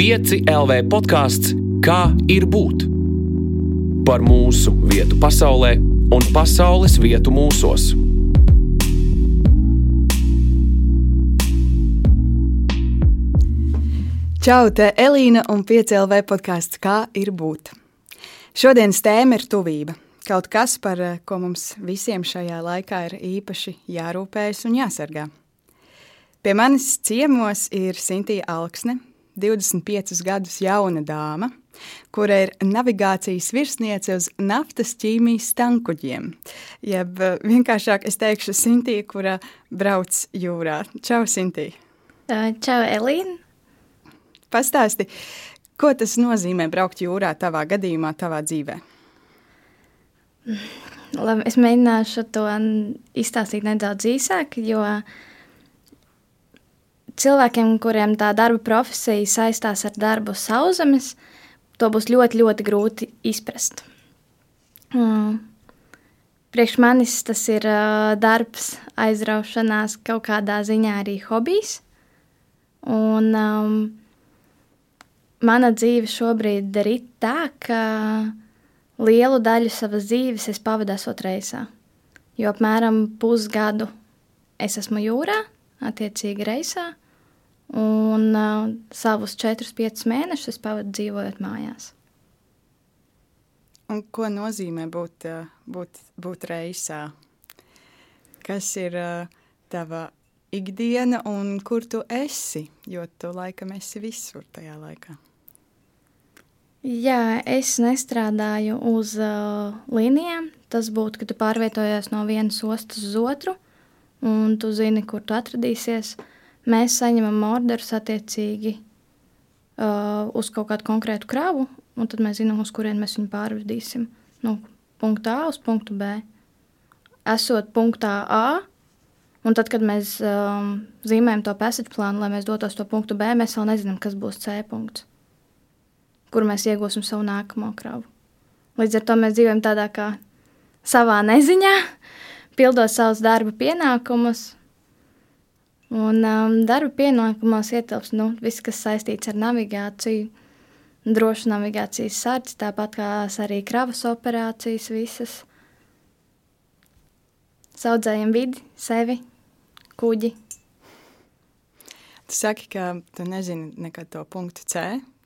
5 LV podkāsts Kā ir būt? Par mūsu vietu pasaulē un pasaules vietu mūsos. Čau, te Elīna un 5 LV podkāsts Kā ir būt? Šodienas tēma ir tuvība. Kaut kas, par eh, ko mums visiem šajā laikā ir īpaši jārūpējas un jāsargā. Pie manis ciemos ir Sintīna Alksne, 25 gadus jauna dāma, kura ir navigācijas virsniece uz naftas ķīmijas tankuģiem. Jeb eh, vienkāršāk es teikšu Sintīna, kura brauc jūrā. Čau, Sintīna! Čau, Elīna! Pastāsti, ko tas nozīmē braukt jūrā tavā gadījumā, tavā dzīvē? Labi, es mēģināšu to izstāstīt nedaudz īsāk, jo uh, cilvēkiem, kuriem tā darba profesija saistās ar darbu sauszemes, to būs ļoti, ļoti grūti izprast. Mm. Priekš manis tas ir uh, darbs, aizraušanās, kaut kādā ziņā arī hobijs. Un um, mana dzīve šobrīd ir tā, ka lielu daļu savas dzīves es pavadu esot reisā. Jo apmēram pusgadu es esmu jūrā, attiecīgi reisā, un uh, savus 4-5 mēnešus pavadu dzīvojot mājās. Un ko nozīmē būt, uh, būt, būt reisā? Kas ir uh, tava ikdiena un kur tu esi? Jo tu laikam esi visur tajā laikā. Jā, es nestrādāju uz uh, līnijām. Tas būtu, ka tu pārvietojies no vienas ostas uz otru, un tu zini, kur tu atradīsies. Uh, mēs saņemam orderus attiecīgi uh, uz kaut kādu konkrētu kravu, un tad mēs zinām, uz kurien mēs viņu pārvedīsim. No punkta A uz punktu B. Esot punktā A, un tad, kad mēs um, zīmējam to passage plānu, lai mēs dotos to punktu B, mēs vēl nezinām, kas būs C punkts, kur mēs iegūsim savu nākamo kravu. Līdz ar to mēs dzīvojam tādā kā savā neziņā, pildot savus darba pienākumus, Un um, darba pienākumos ietilps nu, viss, kas saistīts ar navigāciju, drošu navigācijas sardzes, tāpat kā arī kravas operācijas visas. Saudzējam vidi, sevi, kuģi. Tu saki, ka tu nezini nekad to punktu C,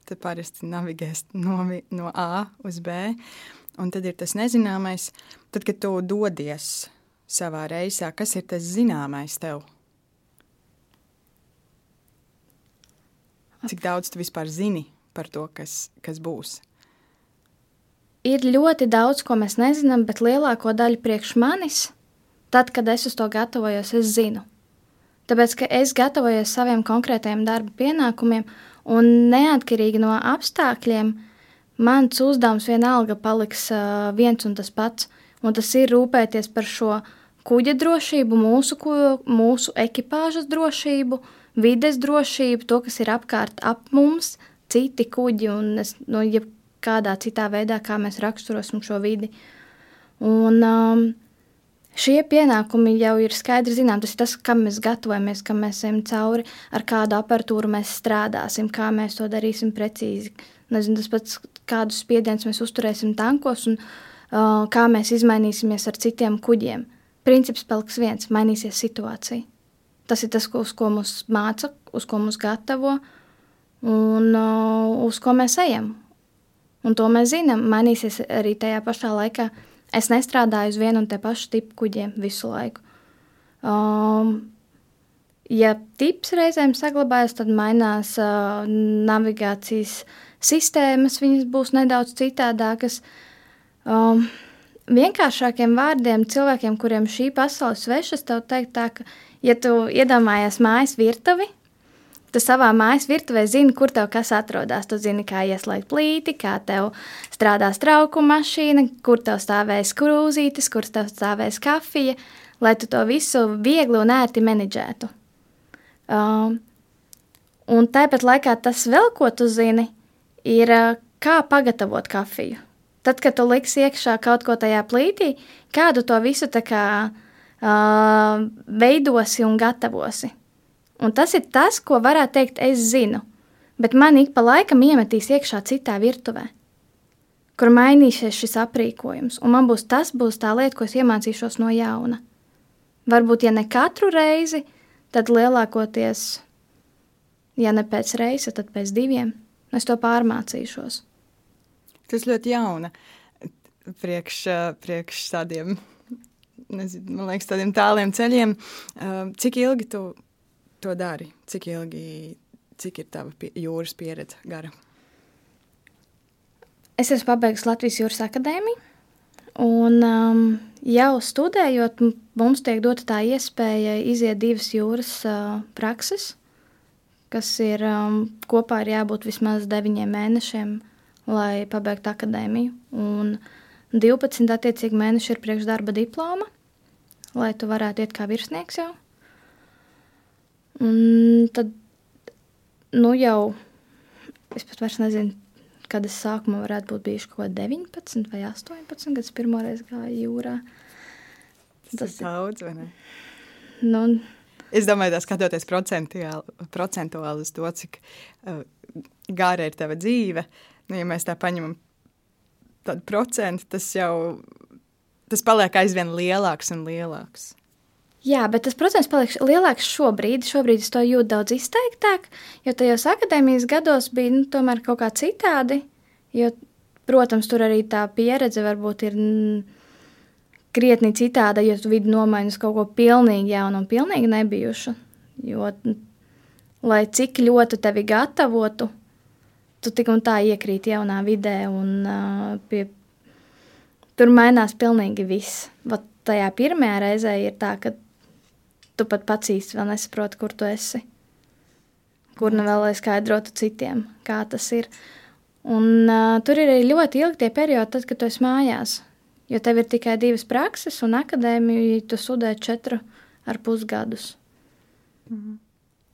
tad parasti navigēs no, no A uz B, un tad ir tas nezināmais. Tad, kad tu dodies savā reisā, kas ir tas zināmais tev? Cik daudz tu vispār zini par to, kas, kas būs? Ir ļoti daudz, ko mēs nezinām, bet lielāko daļu priekš manis, tad, kad es uz to gatavojos, es zinu. Tāpēc, ka es gatavojos saviem konkrētajiem darba pienākumiem, un neatkarīgi no apstākļiem, mans uzdevums vienalga paliks uh, viens un tas pats. Un tas ir rūpēties par šo kuģa drošību, mūsu, mūsu ekipāžas drošību, uh, vides drošību, to, kas ir apkārt ap mums, citi kuģi un es, no jebkādā citā veidā, kā mēs raksturosim šo vidi. Un, um, šie pienākumi jau ir skaidri zinām. Tas ir tas, kam mēs gatavojamies, kam mēs ejam cauri, ar kādu aparatūru mēs strādāsim, kā mēs to darīsim precīzi. Nezinu, tas pats, kādus spiedienus mēs uzturēsim tankos un uh, kā mēs izmainīsimies ar citiem kuģiem. Princips paliks viens - mainīsies situācija. Tas ir tas, uz ko mums māca, uz ko mums gatavo un uh, uz ko mēs ejam. Un to mēs zinām. Mainīsies arī tajā pašā laikā. Es nestrādāju uz vienu un te pašu tipu kuģiem visu laiku. Um, ja tips reizēm saglabājas, tad mainās uh, navigācijas sistēmas, viņas būs nedaudz citādākas. Um, vienkāršākiem vārdiem cilvēkiem, kuriem šī pasaule svešas, tev teikt tā, ka ja tu iedomājies mājas virtuvi, tu savā mājas virtuvē zini, kur tev kas atrodas. Tu zini, kā ieslēgt plīti, kā tev strādās trauku mašīna, kur tev stāvēs krūzītes, kur tev stāvēs kafija, lai tu to visu viegli un ērti menedžētu. Um, un tāpat laikā tas vēl, ko tu zini, ir uh, kā pagatavot kafiju. Tad, kad tu liksi iekšā kaut ko tajā plītī, kādu to visu tā kā uh, veidosi un gatavosi. Un tas ir tas, ko varētu teikt, es zinu. bet man ik pa laikam iemetīs iekšā citā virtuvē, kur mainīsies šis aprīkojums, un man būs tas, būs tā lieta, ko es iemācīšos no jauna. Varbūt, ja ne katru reizi, tad lielākoties, ja ne pēc reizes, tad pēc diviem, es to pārmācīšos. Tas ļoti jauna priekš, priekš tādiem, nezinu, man liekas, tādiem tāliem ceļiem. Cik ilgi tu to dari? Cik ilgi Cik ir tava pie, jūras pieredze gara? Es esmu pabeigusi Latvijas Jūras akadēmiju. Un um, jau studējot, mums tiek dota tā iespēja iziet divas jūras uh, prakses, kas ir um, kopā ir jābūt vismaz deviņiem mēnešiem, lai pabeigtu akadēmiju. Un 12 attiecīgi mēneši ir priekšdarba diploma, lai tu varētu iet kā virsnieks jau. Un tad nu jau, es pat vairs nezinu, kad es sākumā varētu būt bijuši kaut kādi 19 vai 18, kad es pirmoreiz gāju jūrā. Tas, Tas ir daudz, vai ne? Nu, es domāju, tas skatoties procentuāli uz to, cik uh, gara ir tava dzīve, nu, ja mēs tā paņemam tādu procentu, tas jau tas paliek aizvien lielāks un lielāks. Jā, bet tas procents paliek lielāks šobrīd. Šobrīd es to jūtu daudz izteiktāk, jo tajos akadēmijas gados bija nu, tomēr kaut kā citādi. Jo, protams, tur arī tā pieredze varbūt ir krietni citāda, jo tu vidi nomaini uz kaut ko pilnīgi jaunu un pilnīgi nebijušu. Jo, lai cik ļoti tevi gatavotu, tu tik un tā iekrīt jaunā vidē un uh, pie, tur mainās pilnīgi viss. Vat tajā pirmajā reizē ir tā, ka tu pat pats īsti vēl nesaproti, kur tu esi. Kur nu vēl lai skaidrotu citiem, kā tas ir. Un uh, tur ir arī ļoti ilgi tie periodi, tad, kad tu esi mājās. Jo tev ir tikai divas prakses, un akadēmiju tu studē četru ar pusgadus. Mhm.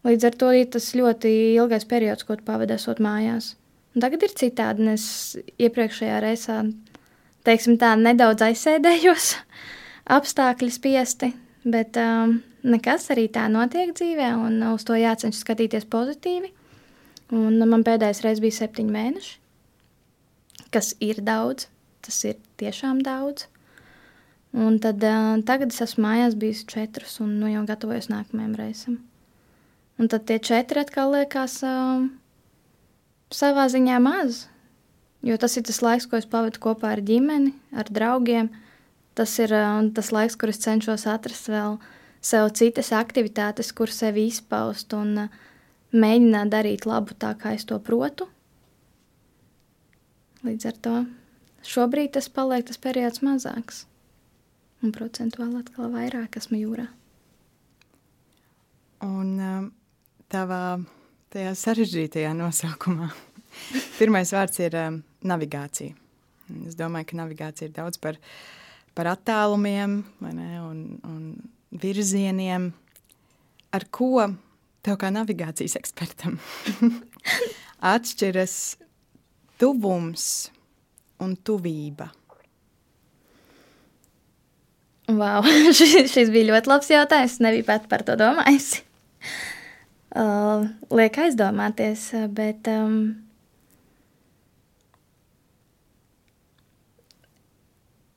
Līdz ar to ir tas ļoti ilgais periods, ko esot mājās. Un tagad ir citādi, es iepriekšējā reizē, teiksim tā, nedaudz aizsēdējos, apstākļi spiesti, bet um, nekas arī tā notiek dzīvē, un uz to jācenšas skatīties pozitīvi. Un man pēdējais reizes bija septiņi mēneši, kas ir daudz. Tas ir tiešām daudz. Un tad uh, tagad es esmu mājās bijis četrus, un nu, jau gatavojos nākamajam reizam. Un tad tie četri atkal liekas uh, savā ziņā maz. Jo tas ir tas laiks, ko es pavadu kopā ar ģimeni, ar draugiem. Tas ir uh, tas laiks, kur es cenšos atrast vēl sev citas aktivitātes, kur sevi izpaust un uh, mēģināt darīt labu tā, kā es to protu. Līdz ar to šobrīd tas paliek tas periods mazāks, un procentuāli atkal vairāk esmu jūrā. Un um, tavā tajā sarežģītajā nosaukumā pirmais vārds ir um, navigācija. Es domāju, ka navigācija ir daudz par, par attālumiem ne, un, un virzieniem, ar ko tev kā navigācijas ekspertam atšķiras tuvums un tuvība? Wow, šis, šis bija ļoti labs jautājums. Es nebiju pat par to domājusi. Uh, liek aizdomāties, bet um,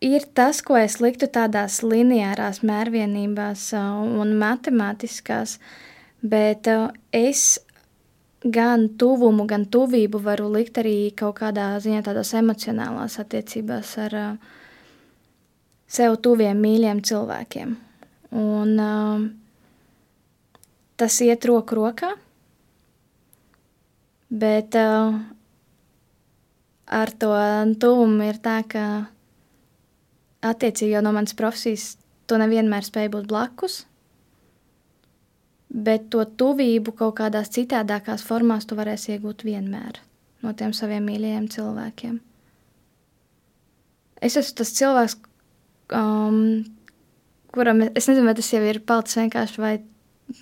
ir tas, ko es liktu tādās lineārās mērvienībās un matemātiskās, bet es gan tuvumu, gan tuvību varu likt arī kaut kādā ziņā tādās emocionālās attiecībās ar sev tuviem mīļiem cilvēkiem. Un tas iet roku rokā, bet ar to tuvumu ir tā, ka attiecīgi jau no manas profesijas to nevienmēr spēju būt blakus, bet to tuvību kaut kādās citādākās formās tu varēsi iegūt vienmēr no tiem saviem mīļajiem cilvēkiem. Es esmu tas cilvēks, um, kuram es nezinu, vai tas jau ir palicis vienkārši vai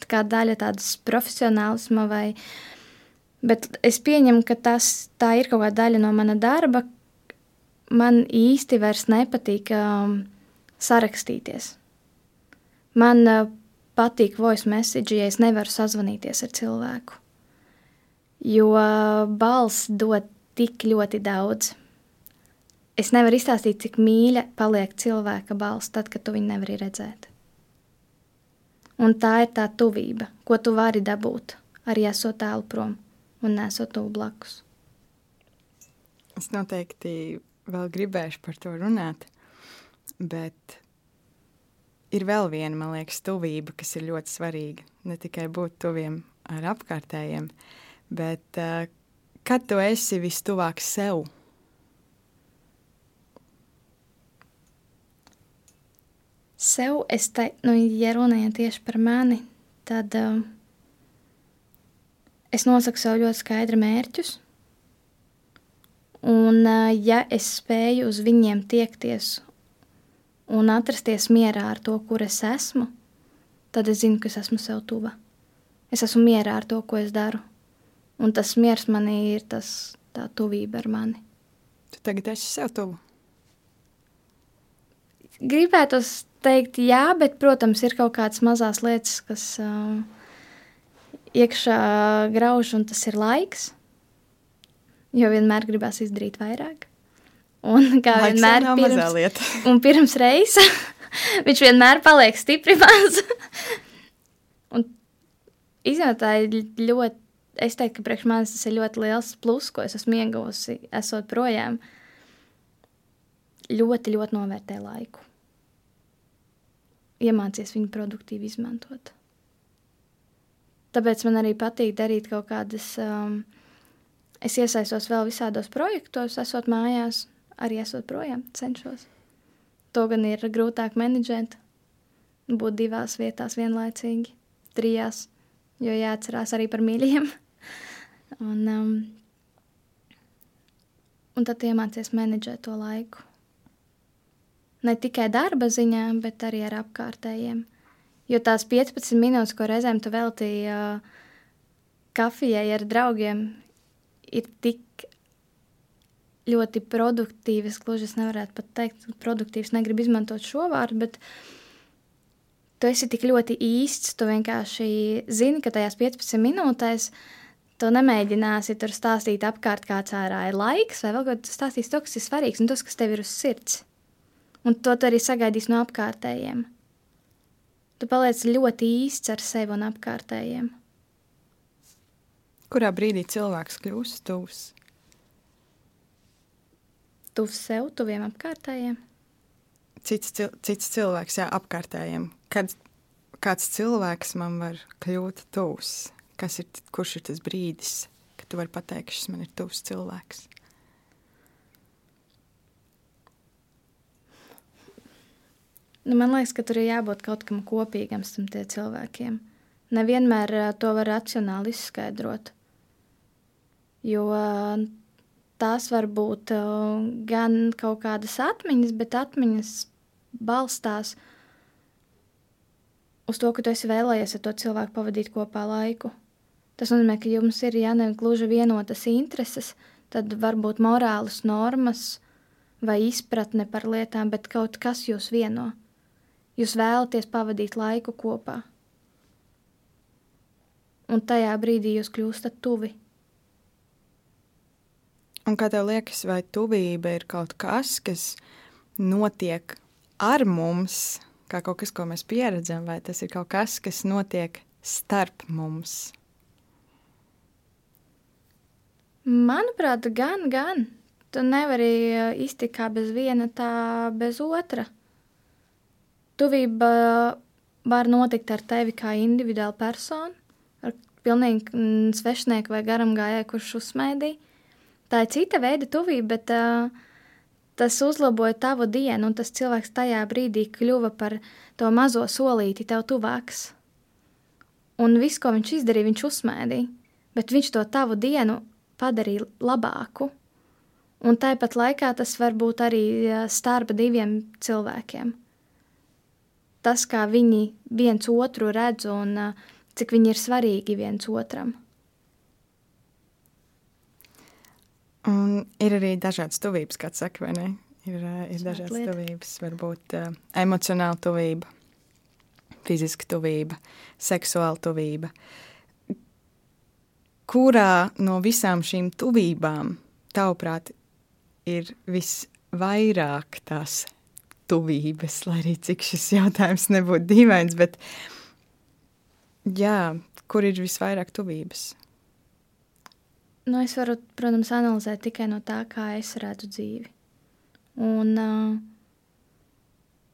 kā daļa tādas profesionālisma, vai, bet es pieņemu, ka tas tā ir kaut kāda daļa no mana darba, man īsti vairs nepatīk um, sarakstīties. Man uh, patīk voice message, ja es nevaru sazvanīties ar cilvēku. Jo balss dod tik ļoti daudz. Es nevaru izstāstīt, cik mīļa paliek cilvēka balss tad, kad tu viņu nevari redzēt. Un tā ir tā tuvība, ko tu vari dabūt, arī esot tālu prom un nesot tuvu blakus. Es noteikti vēl gribēšu par to runāt, bet ir vēl viena, man liekas, tuvība, kas ir ļoti svarīga. Ne tikai būt tuviem ar apkārtējiem, bet uh, kad tu esi vistuvāk sev. Sev es teiktu, nu, ja runājam tieši par mani, tad uh, es nosaku sev ļoti skaidri mērķus. Un, ja es spēju uz viņiem tiekties un atrasties mierā ar to, kur es esmu, tad es zinu, ka es esmu sev tuva. Es esmu mierā ar to, ko es daru. Un tas miers manī ir tas, tā tuvība ar mani. Tu tagad esi sev tuvu. Gribētu teikt, jā, bet, protams, ir kaut kādas mazas lietas, kas uh, iekšā grauž, un tas ir laiks. Jo vienmēr gribās izdarīt vairāk. Un kā Laiks vienmēr, pirms, un pirms reizes viņš vienmēr paliek stipri maz. un īstenībā ļoti, es teiktu, ka priekš manis tas ir ļoti liels plus, ko es esmu ieguvusi, esot projām. Ļoti, ļoti novērtē laiku. Iemācies viņu produktīvi izmantot. Tāpēc man arī patīk darīt kaut kādas. Um, es iesaistos vēl visādos projektos, esot mājās, arī esot projām, cenšos. To gan ir grūtāk menedžēt, būt divās vietās vienlaicīgi, trijās, jo jāatcerās arī par mīļiem. un, um, un tad iemācies menedžēt to laiku. Ne tikai darba ziņā, bet arī ar apkārtējiem. Jo tās 15 minūtes, ko reizēm tu veltīji uh, kafijai ar draugiem, ir tik ļoti produktīvas, gluži es nevarētu pat teikt, produktīvs, negribu izmantot šo vārdu, bet tu esi tik ļoti īsts, tu vienkārši zini, ka tajās 15 minūtēs tu nemēģināsi tur stāstīt apkārt, kāds ārā ir laiks, vai vēl kaut kas stāstīs to, kas ir svarīgs un tas, kas tev ir uz sirds. Un to tu arī sagaidīs no apkārtējiem. Tu paliec ļoti īsts ar sevi un apkārtējiem. Kurā brīdī cilvēks kļūst tuvs? tuvs sev, tuviem apkārtējiem? Cits, cil, cits cilvēks, jā, apkārtējiem. Kad kāds cilvēks man var kļūt tuvs, kas ir, kurš ir tas brīdis, kad tu vari pateikt, šis man ir tuvs cilvēks? Nu, man liekas, ka tur ir jābūt kaut kam kopīgam starp tiem cilvēkiem. Nevienmēr to var racionāli izskaidrot. Jo tās var būt uh, gan kaut kādas atmiņas, bet atmiņas balstās uz to, ka tu esi vēlējies ar to cilvēku pavadīt kopā laiku. Tas nozīmē, ka jums ir ja ne gluži vienotas intereses, tad varbūt morālas normas vai izpratne par lietām, bet kaut kas jūs vieno. Jūs vēlaties pavadīt laiku kopā. Un tajā brīdī jūs kļūstat tuvi. Un kā tev liekas, vai tuvība ir kaut kas, kas notiek ar mums, kā kaut kas, ko mēs pieredzam, vai tas ir kaut kas, kas notiek starp mums? Manuprāt, gan, gan. Tu nevari uh, iztikt kā bez viena, tā bez otra. Tuvība var notikt ar tevi kā individuālu personu, ar pilnīgi mm, svešnieku vai garam gājēju, kurš uzsmaidīja tā ir cita veida tuvība, bet uh, tas uzlaboja tavu dienu, un tas cilvēks tajā brīdī kļuva par to mazo solīti tev tuvāks. Un viss, ko viņš izdarīja, viņš uzsmēdīja, bet viņš to tavu dienu padarīja labāku. Un tāpat laikā tas var būt arī starp diviem cilvēkiem. Tas, kā viņi viens otru redz un cik viņi ir svarīgi viens otram. Un ir arī dažādas tuvības, kā saka, vai ne? Ir, uh, ir dažādas lieta. tuvības, varbūt uh, emocionāla tuvība, fiziska tuvība, seksuāla tuvība. kurā no visām šīm tuvībām, tavuprāt, ir visvairāk tās tuvības, lai arī cik šis jautājums nebūtu dīvains, bet jā, kur ir visvairāk tuvības? Nu, es varu, protams, analizēt tikai no tā, kā es redzu dzīvi. Un uh,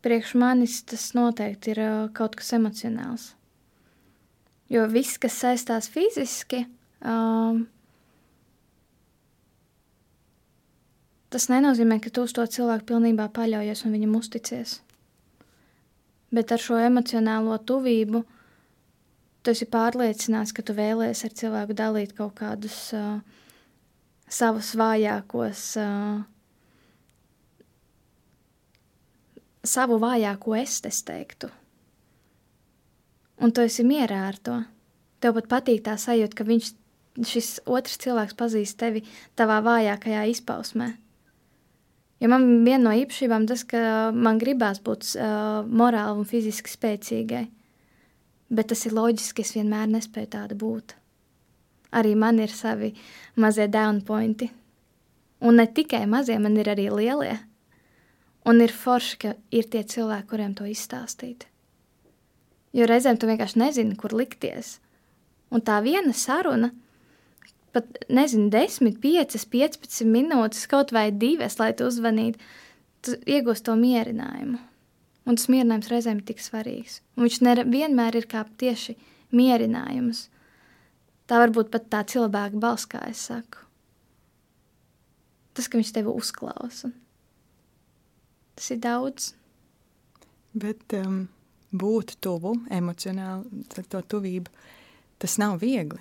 priekš manis tas noteikti ir uh, kaut kas emocionāls. Jo viss, kas saistās fiziski, um, tas nenozīmē, ka tu uz to cilvēku pilnībā paļaujies un viņam uzticies. Bet ar šo emocionālo tuvību tu esi pārliecināts, ka tu vēlēsies ar cilvēku dalīt kaut kādus uh, savus vājākos, uh, savu vājāko es, es teiktu. Un tu esi mierā ar to. Tev pat patīk tā sajūta, ka viņš, šis otrs cilvēks pazīst tevi tavā vājākajā izpausmē. Jo man viena no īpašībām tas, ka man gribās būt uh, morāli un fiziski spēcīgai. Bet tas ir loģiski, es vienmēr nespēju tāda būt. Arī man ir savi mazie down pointi. Un ne tikai mazie, man ir arī lielie. Un ir forši, ka ir tie cilvēki, kuriem to izstāstīt. Jo reizēm tu vienkārši nezini, kur likties. Un tā viena saruna pat, nezinu, 10, 5, 15 minūtes, kaut vai divas, lai tu uzvanītu, tu iegūsi to mierinājumu. Un tas mierinājums reizēm ir tik svarīgs. Un viņš nevienmēr ir kā tieši mierinājums. Tā var būt pat tā cilvēka balss, kā es saku. Tas, ka viņš tevi uzklausa. Tas ir daudz. Bet um, būt tuvu emocionāli, to tuvību, tas nav viegli.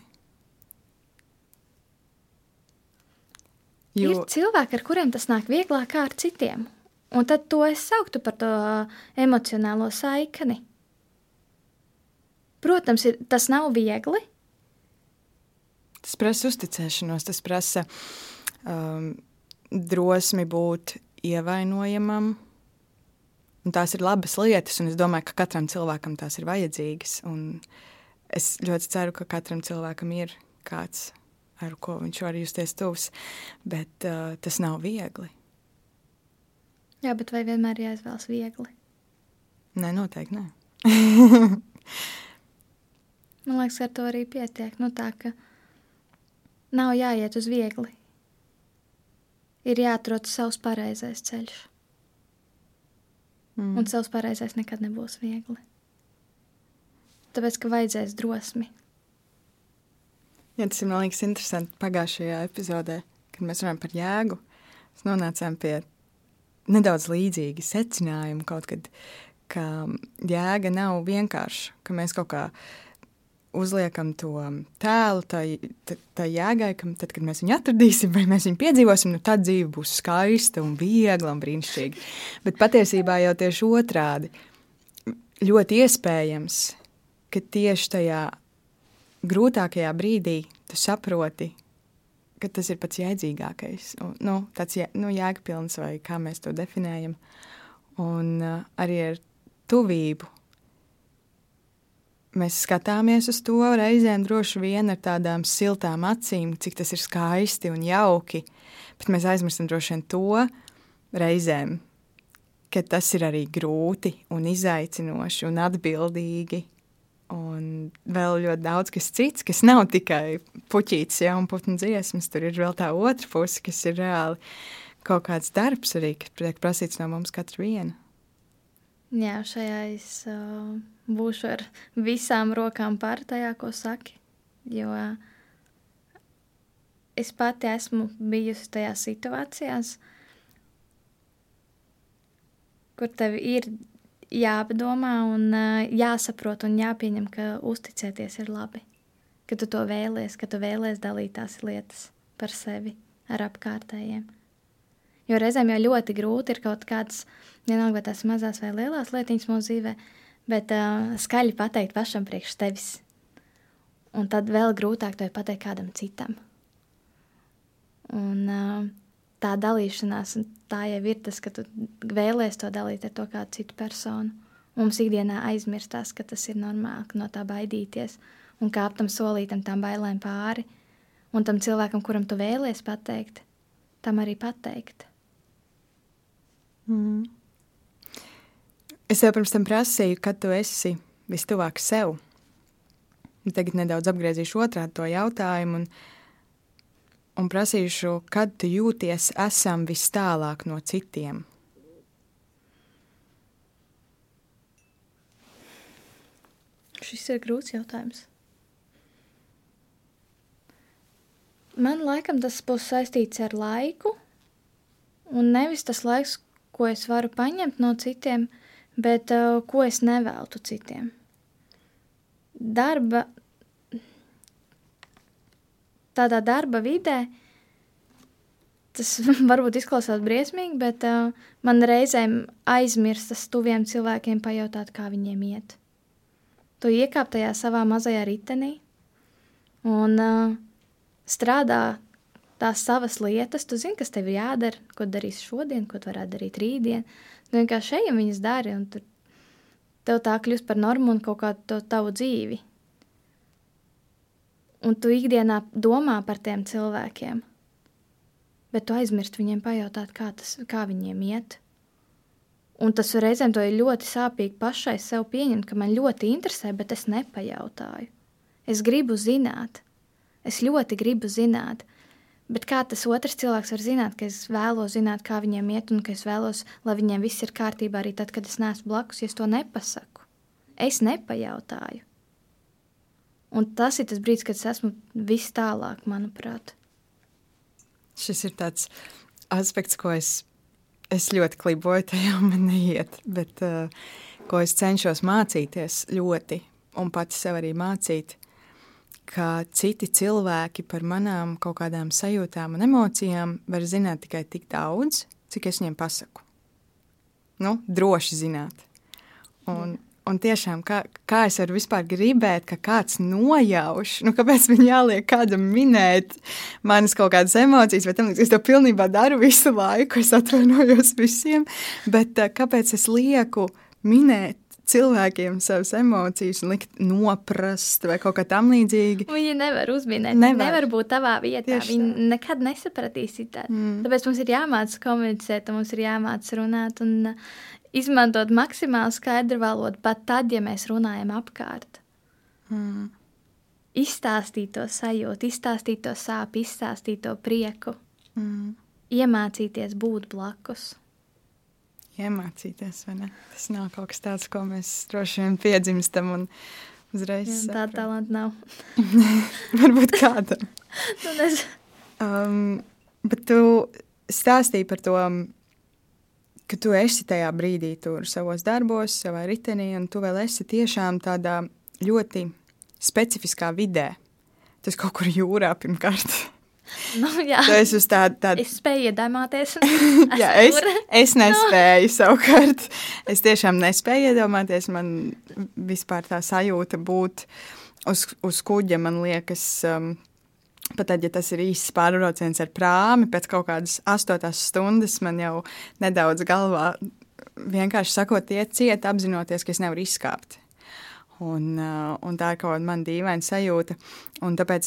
Jo... Ir cilvēki, ar kuriem tas nāk vieglāk kā ar citiem. Un tad to es sauktu par to emocionālo saikni. Protams, ir, tas nav viegli. Tas prasa uzticēšanos, tas prasa um, drosmi būt ievainojamam. Un tās ir labas lietas, un es domāju, ka katram cilvēkam tās ir vajadzīgas. Un es ļoti ceru, ka katram cilvēkam ir kāds ar ko viņš var justies tuvs, bet uh, tas nav viegli. Jā, bet vai vienmēr jāizvēlas viegli? Nē, noteikti nē. Man liekas, ar to arī pietiek. Nu, tā, ka nav jāiet uz viegli. Ir jāatrod savs pareizais ceļš. Mm. Un savs pareizais nekad nebūs viegli. Tāpēc, ka vajadzēs drosmi, Jā, tas ir man liekas interesanti. Pagājušajā epizodē, kad mēs runājam par jēgu, mēs nonācām pie nedaudz līdzīga secinājuma kaut kad, ka jēga nav vienkārša, ka mēs kaut kā uzliekam to tēlu tai, tai jēgai, ka tad, kad mēs viņu atradīsim vai mēs viņu piedzīvosim, nu tad dzīve būs skaista un viegla un brīnišķīga. Bet patiesībā jau tieši otrādi ļoti iespējams, ka tieši tajā grūtākajā brīdī tu saproti, ka tas ir pats jēdzīgākais, nu, tāds jē, nu, jēgpilns vai kā mēs to definējam. Un uh, arī ar tuvību. Mēs skatāmies uz to reizēm droši vien ar tādām siltām acīm, cik tas ir skaisti un jauki, bet mēs aizmirstam droši vien to reizēm, ka tas ir arī grūti un izaicinoši un atbildīgi Un vēl ļoti daudz kas cits, kas nav tikai puķītis, ja, un putnu dziesmas. Tur ir vēl tā otra puse, kas ir reāli kaut kāds darbs arī, kas tiek prasīts no mums katra viena. Jā, šajā es uh, būšu ar visām rokām pār tajā, ko saki, jo uh, es pati esmu bijusi tajā situācijās, kur tev ir jāpadomā un jāsaprot un jāpieņem, ka uzticēties ir labi. Ka tu to vēlies, ka tu vēlies dalīt tās lietas par sevi ar apkārtējiem. Jo reizēm jau ļoti grūti ir kaut kādas, vienalga vai tās mazās vai lielās lietiņas mūsu dzīvē, bet uh, skaļi pateikt pašam priekš tevis. Un tad vēl grūtāk to pateikt kādam citam. Un uh, tā dalīšanās, un tā jau ir tas, ka tu vēlēsies to dalīt ar to kādu citu personu. Mums ikdienā aizmirstās, ka tas ir normāli, ka no tā baidīties un kāpt tam solītam, tām bailēm pāri un tam cilvēkam, kuram tu vēlies pateikt, tam arī pateikt. Mm. Es tev pirms tam prasīju, kad tu esi vistuvāk sev. Tagad nedaudz apgriezīšu otrādi to jautājumu un, un prasīšu, kad tu jūties esam vis tālāk no citiem. Šis ir grūts jautājums. Man laikam tas būs saistīts ar laiku, un nevis tas laiks, ko es varu paņemt no citiem, bet uh, ko es neveltu citiem. Darba, tādā darba vidē, tas varbūt izklausās briesmīgi, bet uh, man reizēm aizmirstas tuviem cilvēkiem pajautāt, kā viņiem iet. Tu iekāp tajā savā mazajā ritenī un uh, strādā tās savas lietas, tu zini, kas tev ir jādara, ko darīs šodien, ko tu varētu darīt rītdien. Tu vienkārši ejam viņas dari, un tur tev tā kļūst par normu un kaut kādu tavu dzīvi. Un tu ikdienā domā par tiem cilvēkiem, bet tu aizmirsti viņiem pajautāt, kā, tas, kā viņiem iet. Un tas reizēm to ir ļoti sāpīgi pašai sev pieņemt, ka man ļoti interesē, bet es nepajautāju. Es gribu zināt, es ļoti gribu zināt, bet kā tas otrs cilvēks var zināt, ka es vēlos zināt, kā viņiem iet, un ka es vēlos, lai viņiem viss ir kārtībā arī tad, kad es neesmu blakus, ja es to nepasaku. Es nepajautāju. Un tas ir tas brīdis, kad es esmu vis tālāk, manuprāt. Šis ir tāds aspekts, ko es es ļoti kliboju, tajā man neiet. Bet uh, ko es cenšos mācīties ļoti, un pati sev arī mācīt, ka citi cilvēki par manām kaut kādām sajūtām un emocijām var zināt tikai tik daudz, cik es viņiem pasaku. Nu, droši zināt. Un, Un tiešām, kā, kā es varu vispār gribēt, ka kāds nojauš, nu, kāpēc man jāliek kādam minēt manas kaut kādas emocijas, vai tam līdzīgi. Es to pilnībā daru visu laiku, es atvainojos visiem, bet uh, kāpēc es lieku minēt cilvēkiem savas emocijas, likt noprast vai kaut kā tam līdzīga. Viņi nevar uzminēt, nevar, nevar būt tavā vietā. Tieši Viņi tā. nekad nesapratīs tā. Mm. Tāpēc mums ir jāmācās komunicēt, mums ir jāmācās runāt. Un, izmantot maksimāli skaidru valodu, pat tad, ja mēs runājam apkārt. Mm. Izstāstīt to sajūtu, izstāstīt to sāpju, izstāstīt to prieku. Mm. Iemācīties būt blakus. Iemācīties, vai ne? Tas nav kaut kas tāds, ko mēs droši vien piedzimstam un uzreiz. Jā, tā talanta nav. Varbūt kādam. nu, um, bet tu stāstīji par to ka tu esi tajā brīdī, tur savos darbos, savā ritenī, un tu vēl esi tiešām tādā ļoti specifiskā vidē. Tas kaut kur jūrā pirmkārt. Nu, jā, tas ir tāds tā... es spēju iedomāties. jā, es, es nespēju savukārt. Es tiešām nespēju iedomāties. Man vispār tā sajūta būt uz, uz kuģa, man liekas, um, Pat tad, ja tas ir īsts pārbrauciens ar prāmi, pēc kaut kādas astotas stundas man jau nedaudz galvā vienkārši sakot, iet ciet, apzinoties, ka es nevaru izkāpt. Un, uh, un tā ir kaut kāda man dīvaina sajūta. Un tāpēc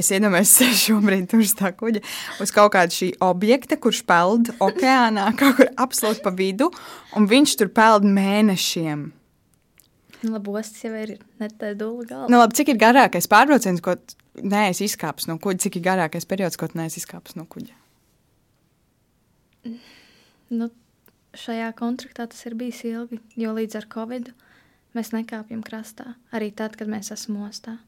es iedomājos, ka šobrīd tur uz tā kuģa, uz kaut kāda šī objekta, kurš peld okeānā, kaut kur absolūti pa vidu, un viņš tur peld mēnešiem. Nu, labi, ostas jau ir ne tā dūla galva. Nu, labi, cik ir garākais pārbrauciens, ko neesi izkāpis no kuģa? Cik ir garākais periods, ko neesi izkāpis no kuģa? Nu, šajā kontraktā tas ir bijis ilgi, jo līdz ar covid mēs nekāpjam krastā. Arī tad, kad mēs esam ostā.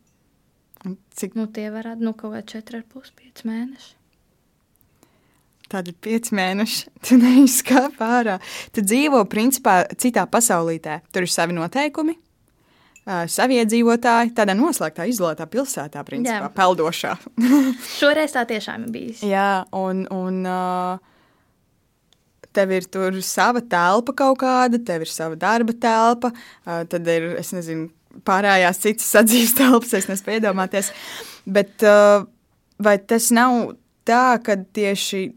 Cik? Nu, tie varētu nu, kaut kādi 4,5 mēneši. Tādi ir pieci mēneši. Tu neizkāp ārā. Tu dzīvo principā citā pasaulītē. Tur ir savi noteikumi, savi iedzīvotāji, tādā noslēgtā, izolētā pilsētā, principā, Jā. peldošā. Šoreiz tā tiešām ir bijis. Jā, un, un tev ir tur sava telpa kaut kāda, tev ir sava darba telpa, tad ir, es nezinu, pārējās citas sadzīves telpas, es nespēju iedomāties. Bet vai tas nav tā, ka tieši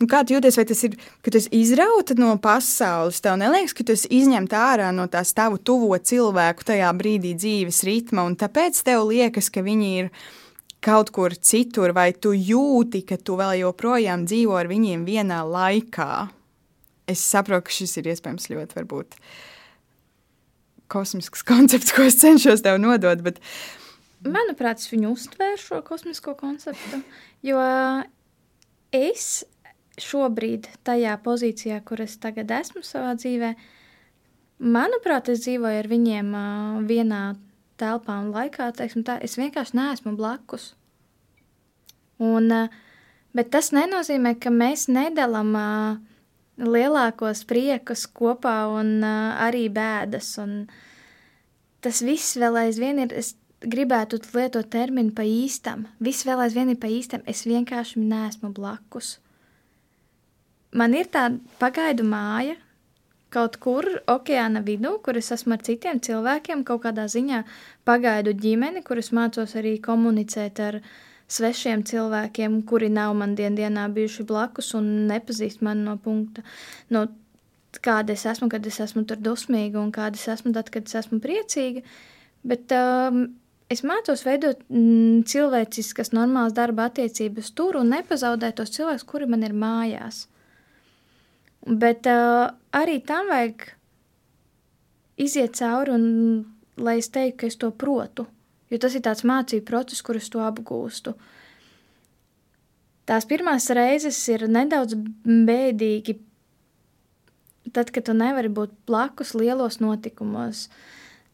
Nu, kā tu jūties, vai tas ir, ka tu izrauta no pasaules? Tev neliekas, ka tu izņemta ārā no tās tavu tuvo cilvēku tajā brīdī dzīves ritma, un tāpēc tev liekas, ka viņi ir kaut kur citur, vai tu jūti, ka tu vēl joprojām dzīvo ar viņiem vienā laikā. Es saprotu, ka šis ir iespējams ļoti varbūt, kosmisks koncepts, ko es cenšos tev nodot. Bet... Manuprāt, es viņu uztvēru šo kosmisko konceptu, jo es šobrīd, tajā pozīcijā, kur es tagad esmu savā dzīvē, manuprāt, es dzīvoju ar viņiem uh, vienā telpā un laikā, tā, es vienkārši neesmu blakus. Un, uh, bet tas nenozīmē, ka mēs nedalām uh, lielākos priekus kopā un uh, arī bēdas. Un tas viss vēl aizvien ir, es gribētu lietot terminu pa īstam. Viss vēl aizvien ir pa īstam, es vienkārši neesmu blakus. Man ir tāda pagaidu māja, kaut kur okeāna vidū, kur es esmu ar citiem cilvēkiem, kaut kādā ziņā pagaidu ģimeni, kur es mācos arī komunicēt ar svešiem cilvēkiem, kuri nav man dien dienā bijuši blakus un nepazīst mani no punkta, no kāda es esmu, kad es esmu tur dusmīga un kāda es esmu tad, kad es esmu priecīga, bet um, es mācos veidot mm, cilvēciskas, normālas darba attiecības tur un nepazaudēt tos cilvēkus, kuri man ir mājās. Bet uh, arī tam vajag iziet cauri, un, lai es teiktu, ka es to protu. Jo tas ir tāds mācību process, kur es to apgūstu. Tās pirmās reizes ir nedaudz bēdīgi, tad, kad tu nevari būt blakus lielos notikumos.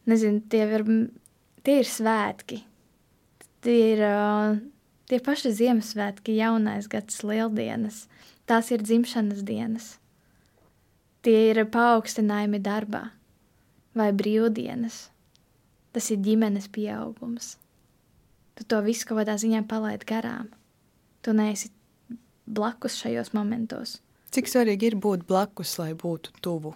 Nezinu, tie ir, tie ir svētki. Tie ir uh, tie paši Ziemassvētki, jaunais gads, lieldienas. Tās ir dzimšanas dienas tie ir paaugstinājumi darbā vai brīvdienas. Tas ir ģimenes pieaugums. Tu to visu kaut kādā ziņā palaid garām. Tu neesi blakus šajos momentos. Cik svarīgi ir būt blakus, lai būtu tuvu?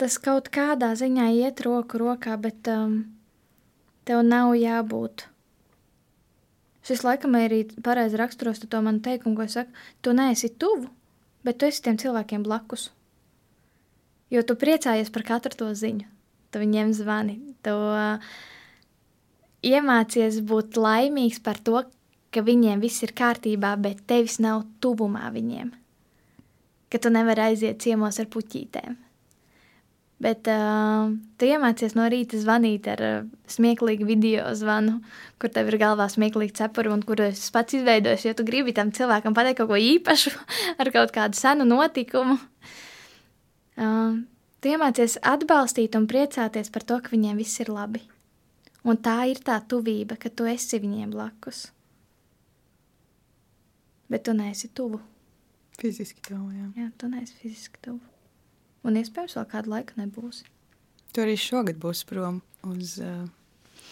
Tas kaut kādā ziņā iet roku rokā, bet um, tev nav jābūt Šis laikam arī pareizi raksturos to manu teikumu, ko es saku, tu neesi tuvu, bet tu esi tiem cilvēkiem blakus. Jo tu priecājies par katru to ziņu. Tu viņiem zvani, tu uh, iemācies būt laimīgs par to, ka viņiem viss ir kārtībā, bet tevis nav tuvumā viņiem. Ka tu nevari aiziet ciemos ar puķītēm. Bet uh, tu iemācies no rīta zvanīt ar uh, smieklīgu video zvanu, kur tev ir galvā smieklīgi cepuri un kur es pats izveidoju. Ja tu gribi tam cilvēkam pateikt kaut ko īpašu ar kaut kādu senu notikumu, uh, tu iemācies atbalstīt un priecāties par to, ka viņiem viss ir labi. Un tā ir tā tuvība, ka tu esi viņiem blakus. Bet tu neesi tuvu. Fiziski tuvu, jā. Jā, tu neesi fiziski tuvu un iespējams vēl kādu laiku nebūs. Tu arī šogad būsi prom uz uh,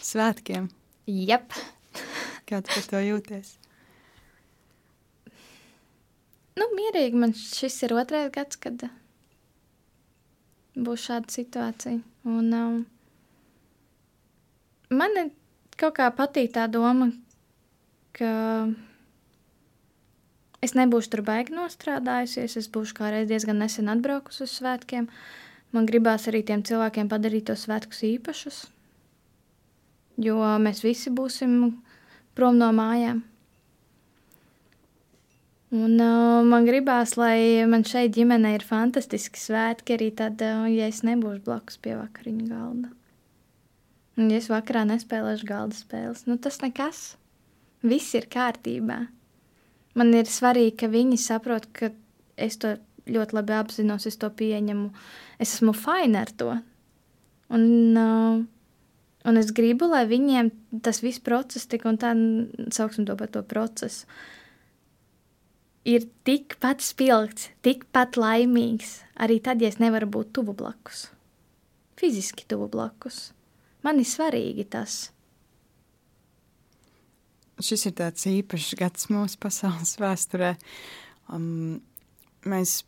svētkiem. Jep. Kā tu par to jūties? Nu, mierīgi man šis ir otrais gads, kad būs šāda situācija. Un, um, man kaut kā patīk tā doma, ka Es nebūšu tur baigi nostrādājusies, es būšu kādreiz diezgan nesen atbraukusi uz svētkiem. Man gribās arī tiem cilvēkiem padarīt tos svētkus īpašus, jo mēs visi būsim prom no mājām. Un uh, man gribās, lai man šeit ģimenē ir fantastiski svētki, arī tad, uh, ja es nebūšu blakus pie vakariņu galda. Un ja es vakarā nespēlēšu galda spēles, nu tas nekas. Viss ir kārtībā man ir svarīgi, ka viņi saprot, ka es to ļoti labi apzinos, es to pieņemu. Es esmu fina ar to. Un, uh, un es gribu, lai viņiem tas viss process, tik un tā, sauksim to par to procesu, ir tikpat spilgts, tikpat laimīgs, arī tad, ja es nevaru būt tuvu blakus. Fiziski tuvu blakus. Man ir svarīgi tas šis ir tāds īpašs gads mūsu pasaules vēsturē. Um, mēs,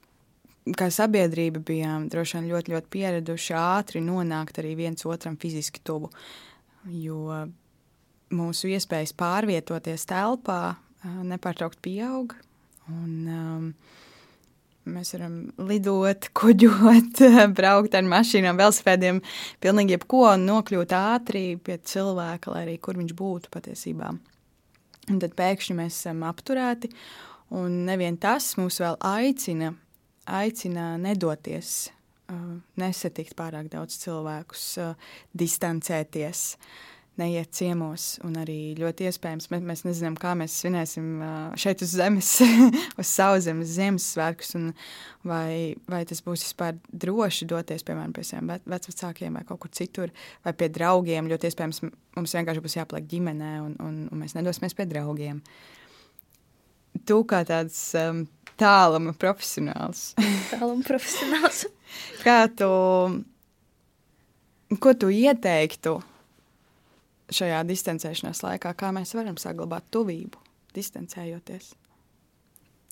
kā sabiedrība, bijām droši vien ļoti, ļoti pieraduši ātri nonākt arī viens otram fiziski tuvu. Jo mūsu iespējas pārvietoties telpā uh, nepārtraukt pieaug. Un, um, Mēs varam lidot, kuģot, braukt ar mašīnām, velosipēdiem, pilnīgi jebko un nokļūt ātri pie cilvēka, lai arī kur viņš būtu patiesībā. Un tad pēkšņi mēs esam apturēti, un nevien tas mūs vēl aicina, aicina nedoties, nesatikt pārāk daudz cilvēkus, distancēties. Uh, neiet ciemos. Un arī ļoti iespējams, mēs, mēs nezinām, kā mēs svinēsim šeit uz zemes, uz sauszemes Ziemassvētkus. Vai, vai tas būs vispār droši doties, piemēram, pie saviem vecākiem vai kaut kur citur, vai pie draugiem. Ļoti iespējams, mums vienkārši būs jāpaliek ģimenē, un, un, un mēs nedosimies pie draugiem. Tu kā tāds um, tāluma profesionāls. tāluma profesionāls. kā tu, ko tu ieteiktu šajā distancēšanās laikā, kā mēs varam saglabāt tuvību, distancējoties?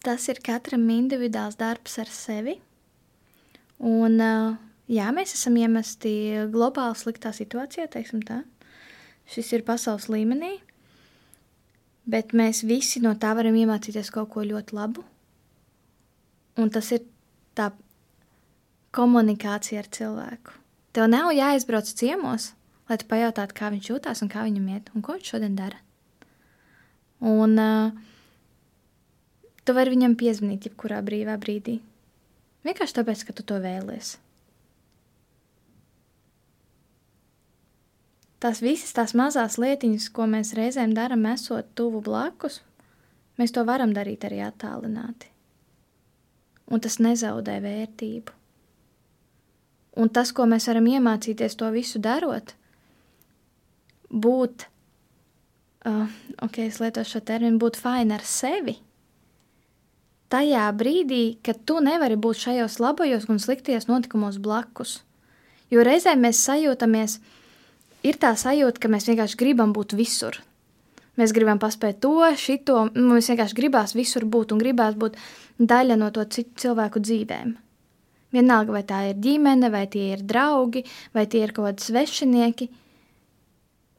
Tas ir katram individuāls darbs ar sevi. Un, jā, mēs esam iemesti globāli sliktā situācijā, teiksim tā. Šis ir pasaules līmenī, bet mēs visi no tā varam iemācīties kaut ko ļoti labu. Un tas ir tā komunikācija ar cilvēku. Tev nav jāizbrauc ciemos, lai tu pajautātu, kā viņš jūtas un kā viņam iet, un ko viņš šodien dara. Un uh, tu vari viņam piezvanīt jebkurā brīvā brīdī. Vienkārši tāpēc, ka tu to vēlies. Tās visas tās mazās lietiņas, ko mēs reizēm darām, esot tuvu blakus, mēs to varam darīt arī attālināti. Un tas nezaudē vērtību. Un tas, ko mēs varam iemācīties to visu darot, būt, uh, ok, es lietošu šo terminu, būt fini ar sevi. Tajā brīdī, kad tu nevari būt šajos labajos un sliktajos notikumos blakus. Jo reizēm mēs sajūtamies, ir tā sajūta, ka mēs vienkārši gribam būt visur. Mēs gribam paspēt to, šito, mums vienkārši gribās visur būt un gribās būt daļa no to citu cilvēku dzīvēm. Vienalga, vai tā ir ģimene, vai tie ir draugi, vai tie ir kaut kādi svešinieki –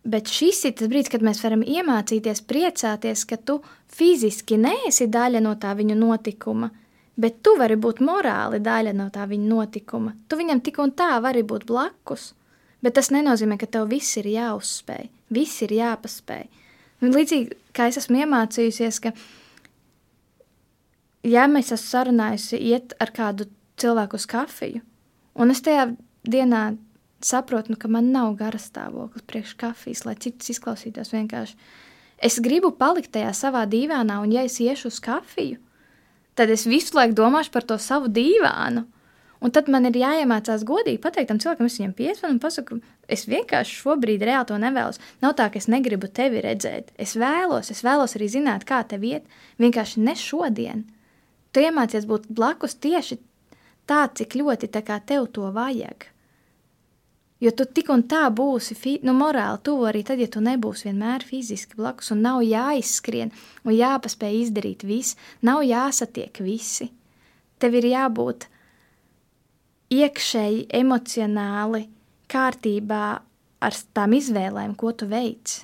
Bet šis ir tas brīdis, kad mēs varam iemācīties priecāties, ka tu fiziski neesi daļa no tā viņa notikuma, bet tu vari būt morāli daļa no tā viņa notikuma. Tu viņam tik un tā vari būt blakus, bet tas nenozīmē, ka tev viss ir jāuzspēj, viss ir jāpaspēj. Un līdzīgi kā es esmu iemācījusies, ka, ja mēs esam sarunājusi iet ar kādu cilvēku uz kafiju, un es tajā dienā saprotu, nu, ka man nav gara stāvoklis priekš kafijas, lai citus izklausītos vienkārši. Es gribu palikt tajā savā dīvānā, un ja es iešu uz kafiju, tad es visu laiku domāšu par to savu dīvānu. Un tad man ir jāiemācās godīgi pateikt tam cilvēkam, es viņam piesvanu un pasaku, es vienkārši šobrīd reāli to nevēlos. Nav tā, ka es negribu tevi redzēt. Es vēlos, es vēlos arī zināt, kā tev iet, vienkārši ne šodien. Tu iemācies būt blakus tieši tā, cik ļoti tā kā tev to vajag. Jo tu tik un tā būsi nu, morāli tuvu arī tad, ja tu nebūsi vienmēr fiziski blakus, un nav jāizskrien un jāpaspēj izdarīt viss, nav jāsatiek visi. Tev ir jābūt iekšēji, emocionāli kārtībā ar tām izvēlēm, ko tu veici.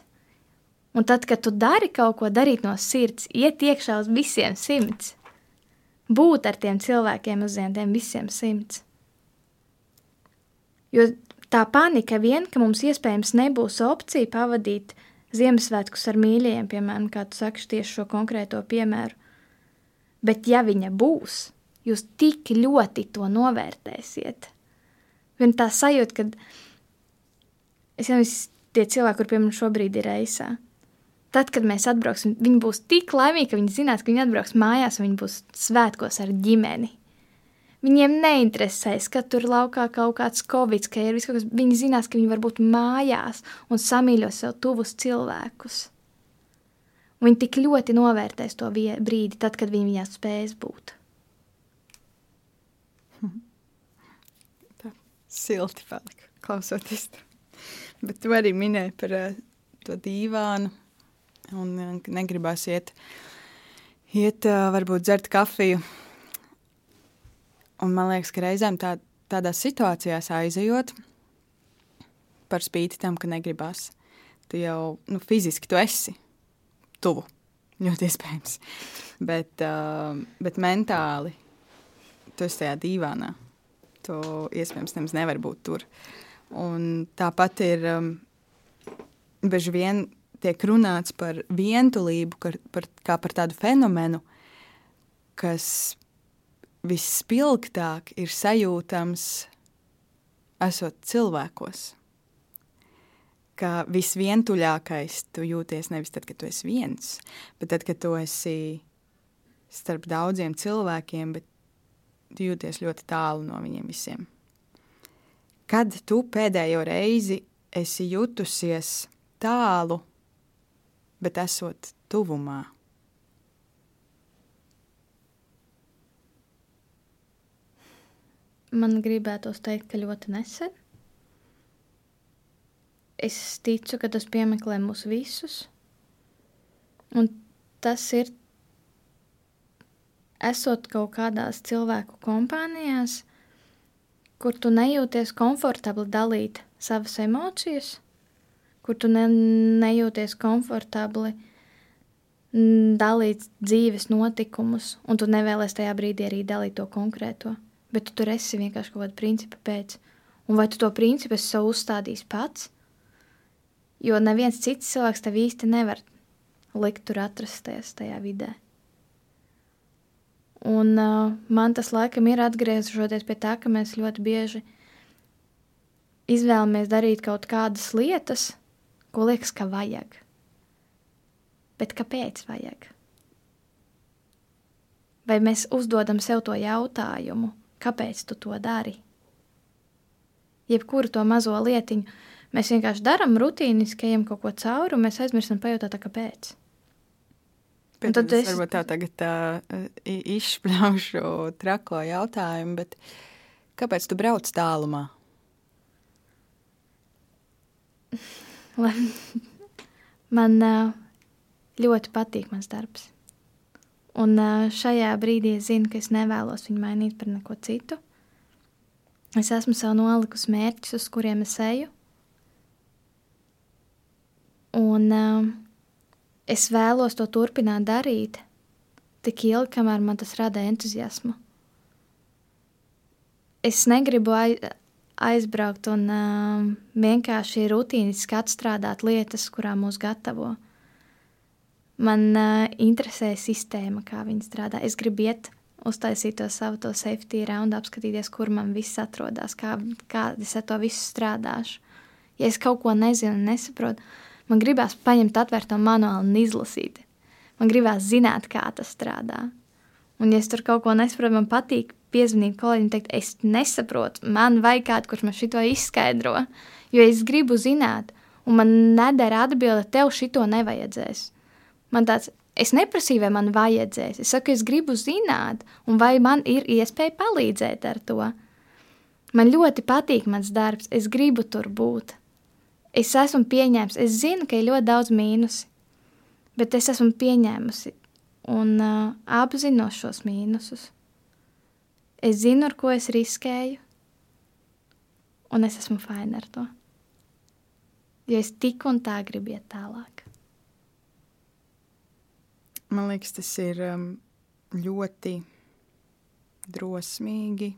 Un tad, kad tu dari kaut ko darīt no sirds, iet iekšā uz visiem simts, būt ar tiem cilvēkiem uz tiem visiem simts. Jo Tā panika vien, ka mums iespējams nebūs opcija pavadīt Ziemassvētkus ar mīļajiem, piemēram, kā tu saki tieši šo konkrēto piemēru. Bet ja viņa būs, jūs tik ļoti to novērtēsiet. Vien tā sajūta, ka es jau visi tie cilvēki, kur pie mums šobrīd ir reisā, tad, kad mēs atbrauksim, viņi būs tik laimīgi, ka viņi zinās, ka viņi atbrauks mājās un viņi būs svētkos ar ģimeni. Viņiem neinteresēs, ka tur laukā kaut kāds covid, ka ir viss kaut kas. Viņi zinās, ka viņi var būt mājās un samīļo sev tuvus cilvēkus. Viņi tik ļoti novērtēs to brīdi, tad, kad viņi viņā spēs būt. Tā silti palika, klausoties. Bet tu arī minēji par uh, to dīvānu un uh, negribās iet, iet uh, varbūt dzert kafiju Un man liekas, ka reizēm tā, tādās situācijās aizejot, par spīti tam, ka negribas, tu jau nu, fiziski tu esi tuvu. Ļoti iespējams. Bet, uh, bet mentāli tu esi tajā dīvānā. Tu iespējams nemaz nevar būt tur. Un tāpat ir um, bieži vien tiek runāts par vientulību, par, par, kā par tādu fenomenu, kas visspilgtāk ir sajūtams esot cilvēkos. Ka visvientuļākais tu jūties nevis tad, kad tu esi viens, bet tad, kad tu esi starp daudziem cilvēkiem, bet tu jūties ļoti tālu no viņiem visiem. Kad tu pēdējo reizi esi jutusies tālu, bet esot tuvumā? Man gribētos teikt, ka ļoti nesen. Es ticu, ka tas piemeklē mūs visus. Un tas ir esot kaut kādās cilvēku kompānijās, kur tu nejūties komfortabli dalīt savas emocijas, kur tu ne, nejūties komfortabli dalīt dzīves notikumus, un tu nevēlies tajā brīdī arī dalīt to konkrēto bet tu tur esi vienkārši kaut kāda principa pēc. Un vai tu to principu esi sev uzstādījis pats? Jo neviens cits cilvēks tev īsti nevar likt tur atrasties tajā vidē. Un uh, man tas laikam ir atgriežoties pie tā, ka mēs ļoti bieži izvēlamies darīt kaut kādas lietas, ko liekas, ka vajag. Bet kāpēc vajag? Vai mēs uzdodam sev to jautājumu, kāpēc tu to dari. Jebkuru to mazo lietiņu mēs vienkārši darām rutīniski, ejam kaut ko cauri, un mēs aizmirstam pajautāt, kāpēc. Bet tad es varbūt tā tagad tā, izšpļaušu trako jautājumu, bet kāpēc tu brauc tālumā? Man ļoti patīk mans darbs. Un šajā brīdī es zinu, ka es nevēlos viņu mainīt par neko citu. Es esmu sev nolikusi mērķus, uz kuriem es eju. Un uh, es vēlos to turpināt darīt tik ilgi, kamēr man tas rada entuziasmu. Es negribu aizbraukt un uh, vienkārši rutīniski atstrādāt lietas, kurām mūs gatavo. Man uh, interesē sistēma, kā viņi strādā. Es gribu iet, uztaisīt to savu to safety round, apskatīties, kur man viss atrodas, kā, kā es ar to visu strādāšu. Ja es kaut ko nezinu, nesaprotu, man gribās paņemt, atvērt to manuāli un izlasīt. Man gribās zināt, kā tas strādā. Un, ja es tur kaut ko nesaprotu, man patīk piezvanīt kolēģim un teikt, es nesaprotu, man vajag kādu, kurš man šito izskaidro. Jo es gribu zināt, un man nedara atbilde, tev šito nevajadzēs. Man tāds, es neprasīju, vai man vajadzēs. Es saku, es gribu zināt, un vai man ir iespēja palīdzēt ar to. Man ļoti patīk mans darbs, es gribu tur būt. Es esmu pieņēmis, es zinu, ka ir ļoti daudz mīnusi, bet es esmu pieņēmusi un uh, apzinos šos mīnusus. Es zinu, ar ko es riskēju, un es esmu fina ar to. Jo es tik un tā gribu iet tālāk. Man liekas, tas ir um, ļoti drosmīgi,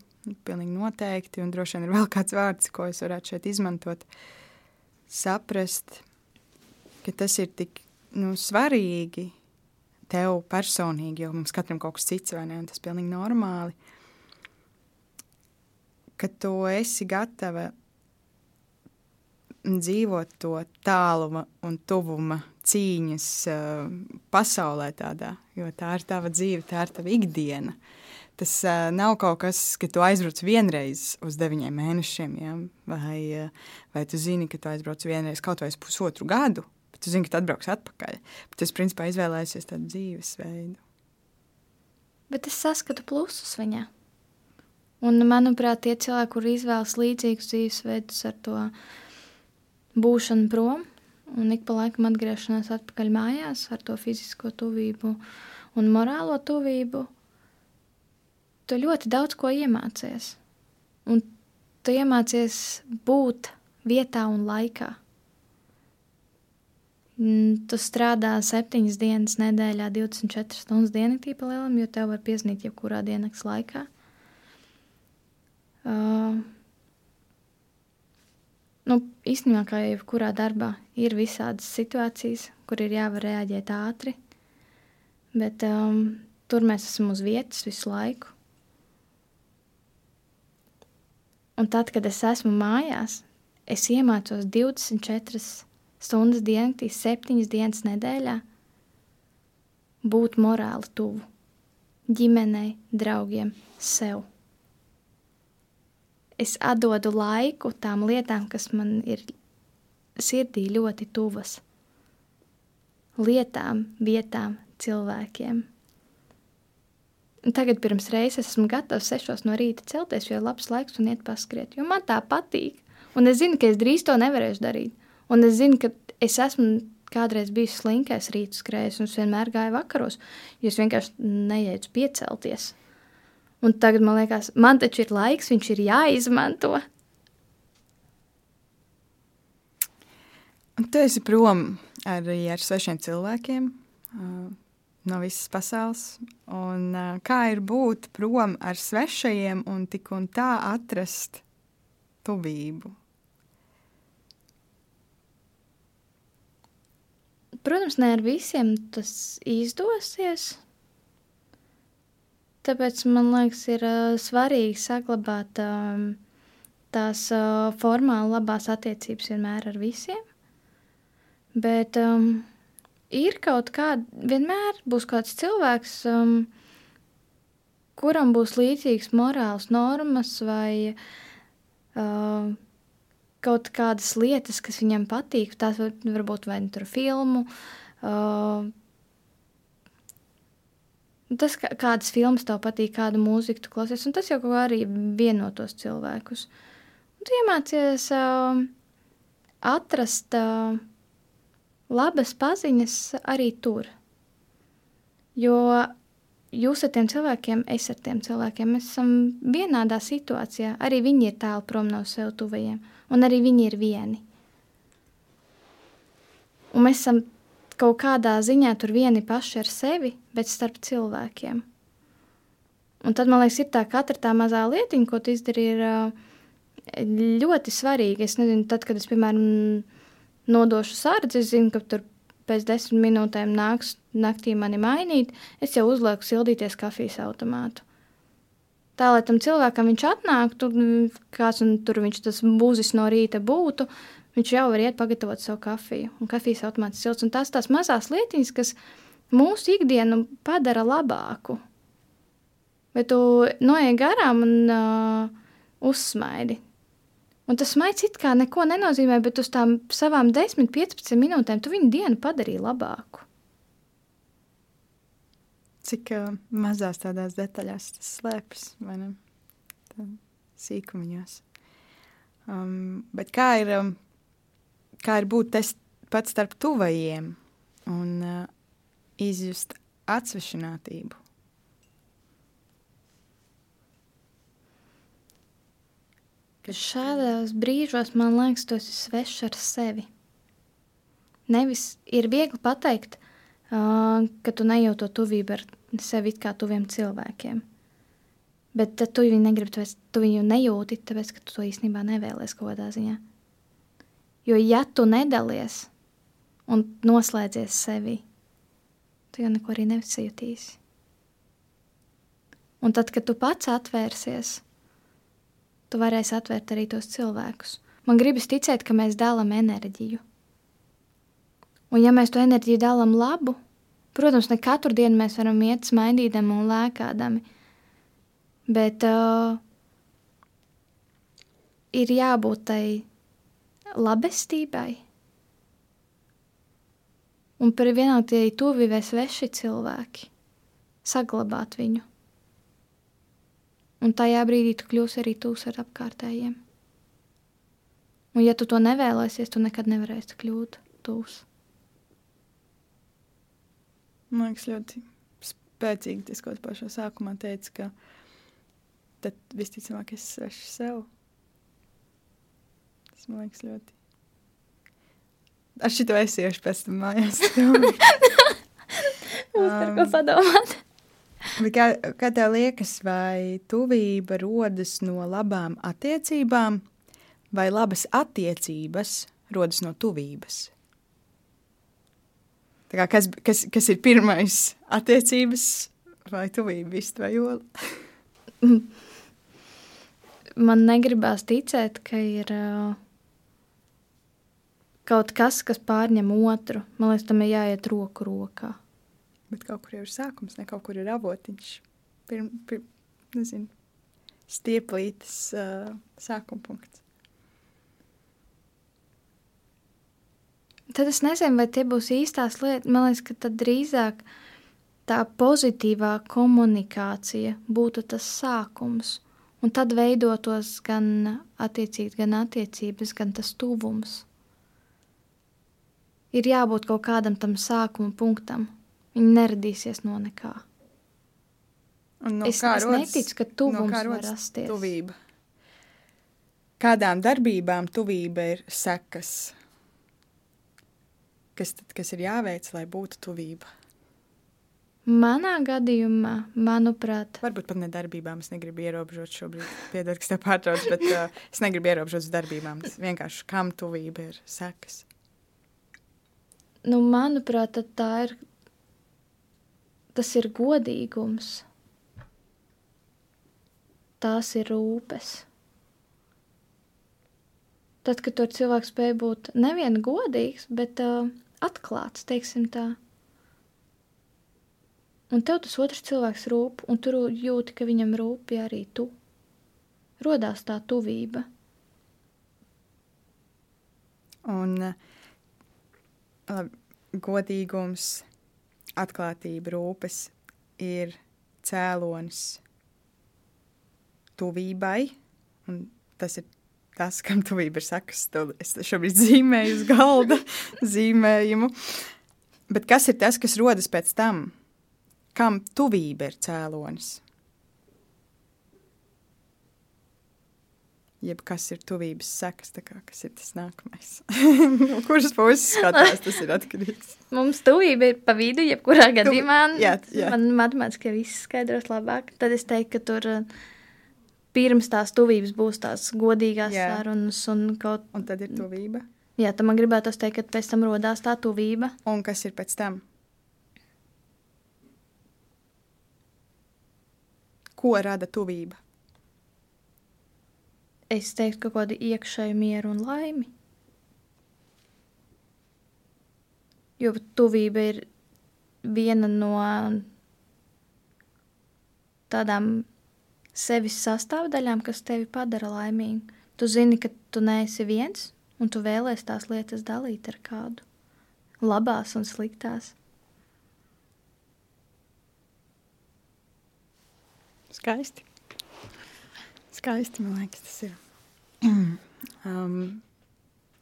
pilnīgi noteikti, un droši vien ir vēl kāds vārds, ko es varētu šeit izmantot. Saprast, ka tas ir tik nu, svarīgi tev personīgi, jo mums katram kaut kas cits, vai ne, un tas ir pilnīgi normāli, ka tu esi gatava dzīvot to tāluma un tuvuma cīņas uh, pasaulē tādā, jo tā ir tava dzīve, tā ir tava ikdiena. Tas uh, nav kaut kas, ka tu aizbrauc vienreiz uz deviņiem mēnešiem, ja? vai, uh, vai tu zini, ka tu aizbrauc vienreiz kaut vai uz pusotru gadu, bet tu zini, ka tu atbrauks atpakaļ. Bet tu, principā, izvēlēsies tādu dzīvesveidu. Bet es saskatu plusus viņā. Un, manuprāt, tie cilvēki, kur izvēlas līdzīgus dzīvesveidus ar to būšanu prom, un ik pa laikam atgriešanās atpakaļ mājās ar to fizisko tuvību un morālo tuvību, tu ļoti daudz ko iemācies. Un tu iemācies būt vietā un laikā. Tu strādā septiņas dienas nedēļā, 24 stundas diennaktī pa lielam, jo tev var pieznīt jebkurā diennakts laikā. Uh, nu, īstenībā, kā jebkurā darbā, ir visādas situācijas, kur ir jāvar reaģēt ātri, bet um, tur mēs esam uz vietas visu laiku. Un tad, kad es esmu mājās, es iemācos 24 stundas diennaktī, 7 dienas nedēļā būt morāli tuvu ģimenei, draugiem, sev. Es atdodu laiku tām lietām, kas man ir sirdī ļoti tuvas. Lietām, vietām, cilvēkiem. Un tagad pirms reizes esmu gatavs sešos no rīta celties, jo ir labs laiks un iet paskriet, jo man tā patīk. Un es zinu, ka es drīz to nevarēšu darīt. Un es zinu, ka es esmu kādreiz bijis slinkais rītu skrējējs, un es vienmēr gāju vakaros, jo es vienkārši nejēdzu piecelties. Un tagad man liekas, man taču ir laiks, viņš ir jāizmanto. Tu esi prom arī ar svešiem cilvēkiem no visas pasaules. Un, kā ir būt prom ar svešajiem un tik un tā atrast tuvību? Protams, ne ar visiem tas izdosies. Tāpēc man liekas, ir uh, svarīgi saglabāt um, tās uh, formāli labās attiecības vienmēr ar visiem. Bet um, ir kaut kāda, vienmēr būs kāds cilvēks, um, kuram būs līdzīgas morāls normas vai uh, kaut kādas lietas, kas viņam patīk. Tās var, varbūt vai nu tur filmu. Uh, Tas, kā, kādas filmas tev patīk, kādu mūziku tu klausies, un tas jau arī vieno tos cilvēkus. Un tu iemācies uh, atrast uh, labas paziņas arī tur. Jo jūs ar tiem cilvēkiem, es ar tiem cilvēkiem, mēs esam vienādā situācijā. Arī viņi ir tālu prom no sev tuvajiem un arī viņi ir vieni. Un mēs esam kaut kādā ziņā tur vieni paši ar sevi, bet starp cilvēkiem. Un tad man liekas, ir tā katra tā mazā lietiņa, ko tu izdarīji, ir ļoti svarīga. Es nezinu, tad, kad es, piemēram, nodošu sārdzi, es zinu, ka tur pēc desmit minūtēm nāks naktī mani mainīt, es jau uzlieku sildīties kafijas automātu. Tā, lai tam cilvēkam viņš atnāktu, kāds tur viņš tas būzis no rīta būtu, viņš jau var iet pagatavot savu kafiju. Un kafijas automāts silts. Un tās tās mazās lietiņas, kas mūsu ikdienu padara labāku. Bet tu noiet garām un uh, uzsmaidi. Un tas maigs it kā neko nenozīmē, bet uz tām savām 10, 15 minūtēm tu viņu dienu padarīji labāku. Cik uh, mazās tādās detaļās tas slēpjas, vai ne? Tā sīkumiņos. Um, bet kā ir, um, kā ir būt tas pats starp tuvajiem un uh, izjust atsvešinātību? Šādos brīžos man liekas, tas ir svešs ar sevi. Nevis ir viegli pateikt, uh, ka tu nejūti to tuvību ar sevi kā tuviem cilvēkiem. Bet tad tu viņu negribi, tāpēc tu viņu nejūti, tāpēc ka tu to īstenībā nevēlies kaut kādā ziņā. Jo ja tu nedalies un noslēdzies sevi, tu jau neko arī nesajūtīsi. Un tad, kad tu pats atvērsies, tu varēsi atvērt arī tos cilvēkus. Man gribas ticēt, ka mēs dalām enerģiju. Un ja mēs to enerģiju dalām labu, Protams, ne katru dienu mēs varam iet smaidīdami un lēkādami, bet uh, ir jābūt tai labestībai. Un par vienalga tie tuvi vai sveši cilvēki, saglabāt viņu. Un tajā brīdī tu kļūsi arī tūs ar apkārtējiem. Un ja tu to nevēlēsies, tu nekad nevarēsi kļūt tūs. Man liekas, ļoti spēcīgi tas, ko pašā sākumā teica, ka tad visticamāk es svešu sev. Tas man liekas ļoti. Ar šito es iešu pēc tam mājās. Mums par ko padomāt. Bet kā, kā tev liekas, vai tuvība rodas no labām attiecībām, vai labas attiecības rodas no tuvības? Tā kā, kas, kas, kas ir pirmais attiecības vai tuvība, vist vai jola? Man negribās ticēt, ka ir uh, kaut kas, kas pārņem otru. Man liekas, tam ir jāiet roku rokā. Bet kaut kur jau ir sākums, ne kaut kur ir avotiņš. Pirm, pirm, nezinu, stieplītes uh, sākuma punkts. Tad es nezinu, vai tie būs īstās lietas. Man liekas, ka tad drīzāk tā pozitīvā komunikācija būtu tas sākums. Un tad veidotos gan attiecīgi, gan attiecības, gan tas tuvums. Ir jābūt kaut kādam tam sākuma punktam. Viņi neradīsies no nekā. Un no es, kā es rodas, neticu, ka tuvums no var rasties. Tuvība. Kādām darbībām tuvība ir sekas? Kas, tad, kas ir jāveic, lai būtu tuvība? Manā gadījumā, manuprāt, Varbūt pat ne darbībām. Es negribu ierobežot šobrīd. Piedod, ka es tev pārtraucu, bet uh, es negribu ierobežot uz darbībām. Tas vienkārši kam tuvība ir sekas. Nu, manuprāt tā ir. Tas ir godīgums. Tās ir rūpes. Tad, kad tur cilvēks spēj būt nevien godīgs, bet uh, atklāts, teiksim tā. Un tev tas otrs cilvēks rūp, un tu jūti, ka viņam rūp arī tu. Rodās tā tuvība. Un uh, godīgums, atklātība, rūpes ir cēlonis tuvībai. Tas ir tas, kam tuvība ir sakas. To Es šobrīd zīmēju uz galda zīmējumu. Bet kas ir tas, kas rodas pēc tam? Kam tuvība ir cēlonis? Jeb kas ir tuvības sekas, kā, kas ir tas nākamais? no kuras puses skatās, tas ir atkarīgs. Mums tuvība ir pa vidu, jebkurā gadījumā. jā, jā. Man matemātiski viss skaidros labāk. Tad es teiktu, ka tur uh, pirms tās tuvības būs tās godīgās Jā. sarunas un kaut Un tad ir tuvība. Jā, tad man gribētu teikt, ka pēc tam rodās tā tuvība. Un kas ir pēc tam? Ko rada tuvība? Es teiktu, ka kaut kāda iekšēja miera un laimi. Jo tuvība ir viena no tādām sevis sastāvdaļām, kas tevi padara laimīgu. Tu zini, ka tu neesi viens, un tu vēlēsies tās lietas dalīt ar kādu. Labās un sliktās. Skaisti. Skaisti, man liekas, tas ir. um,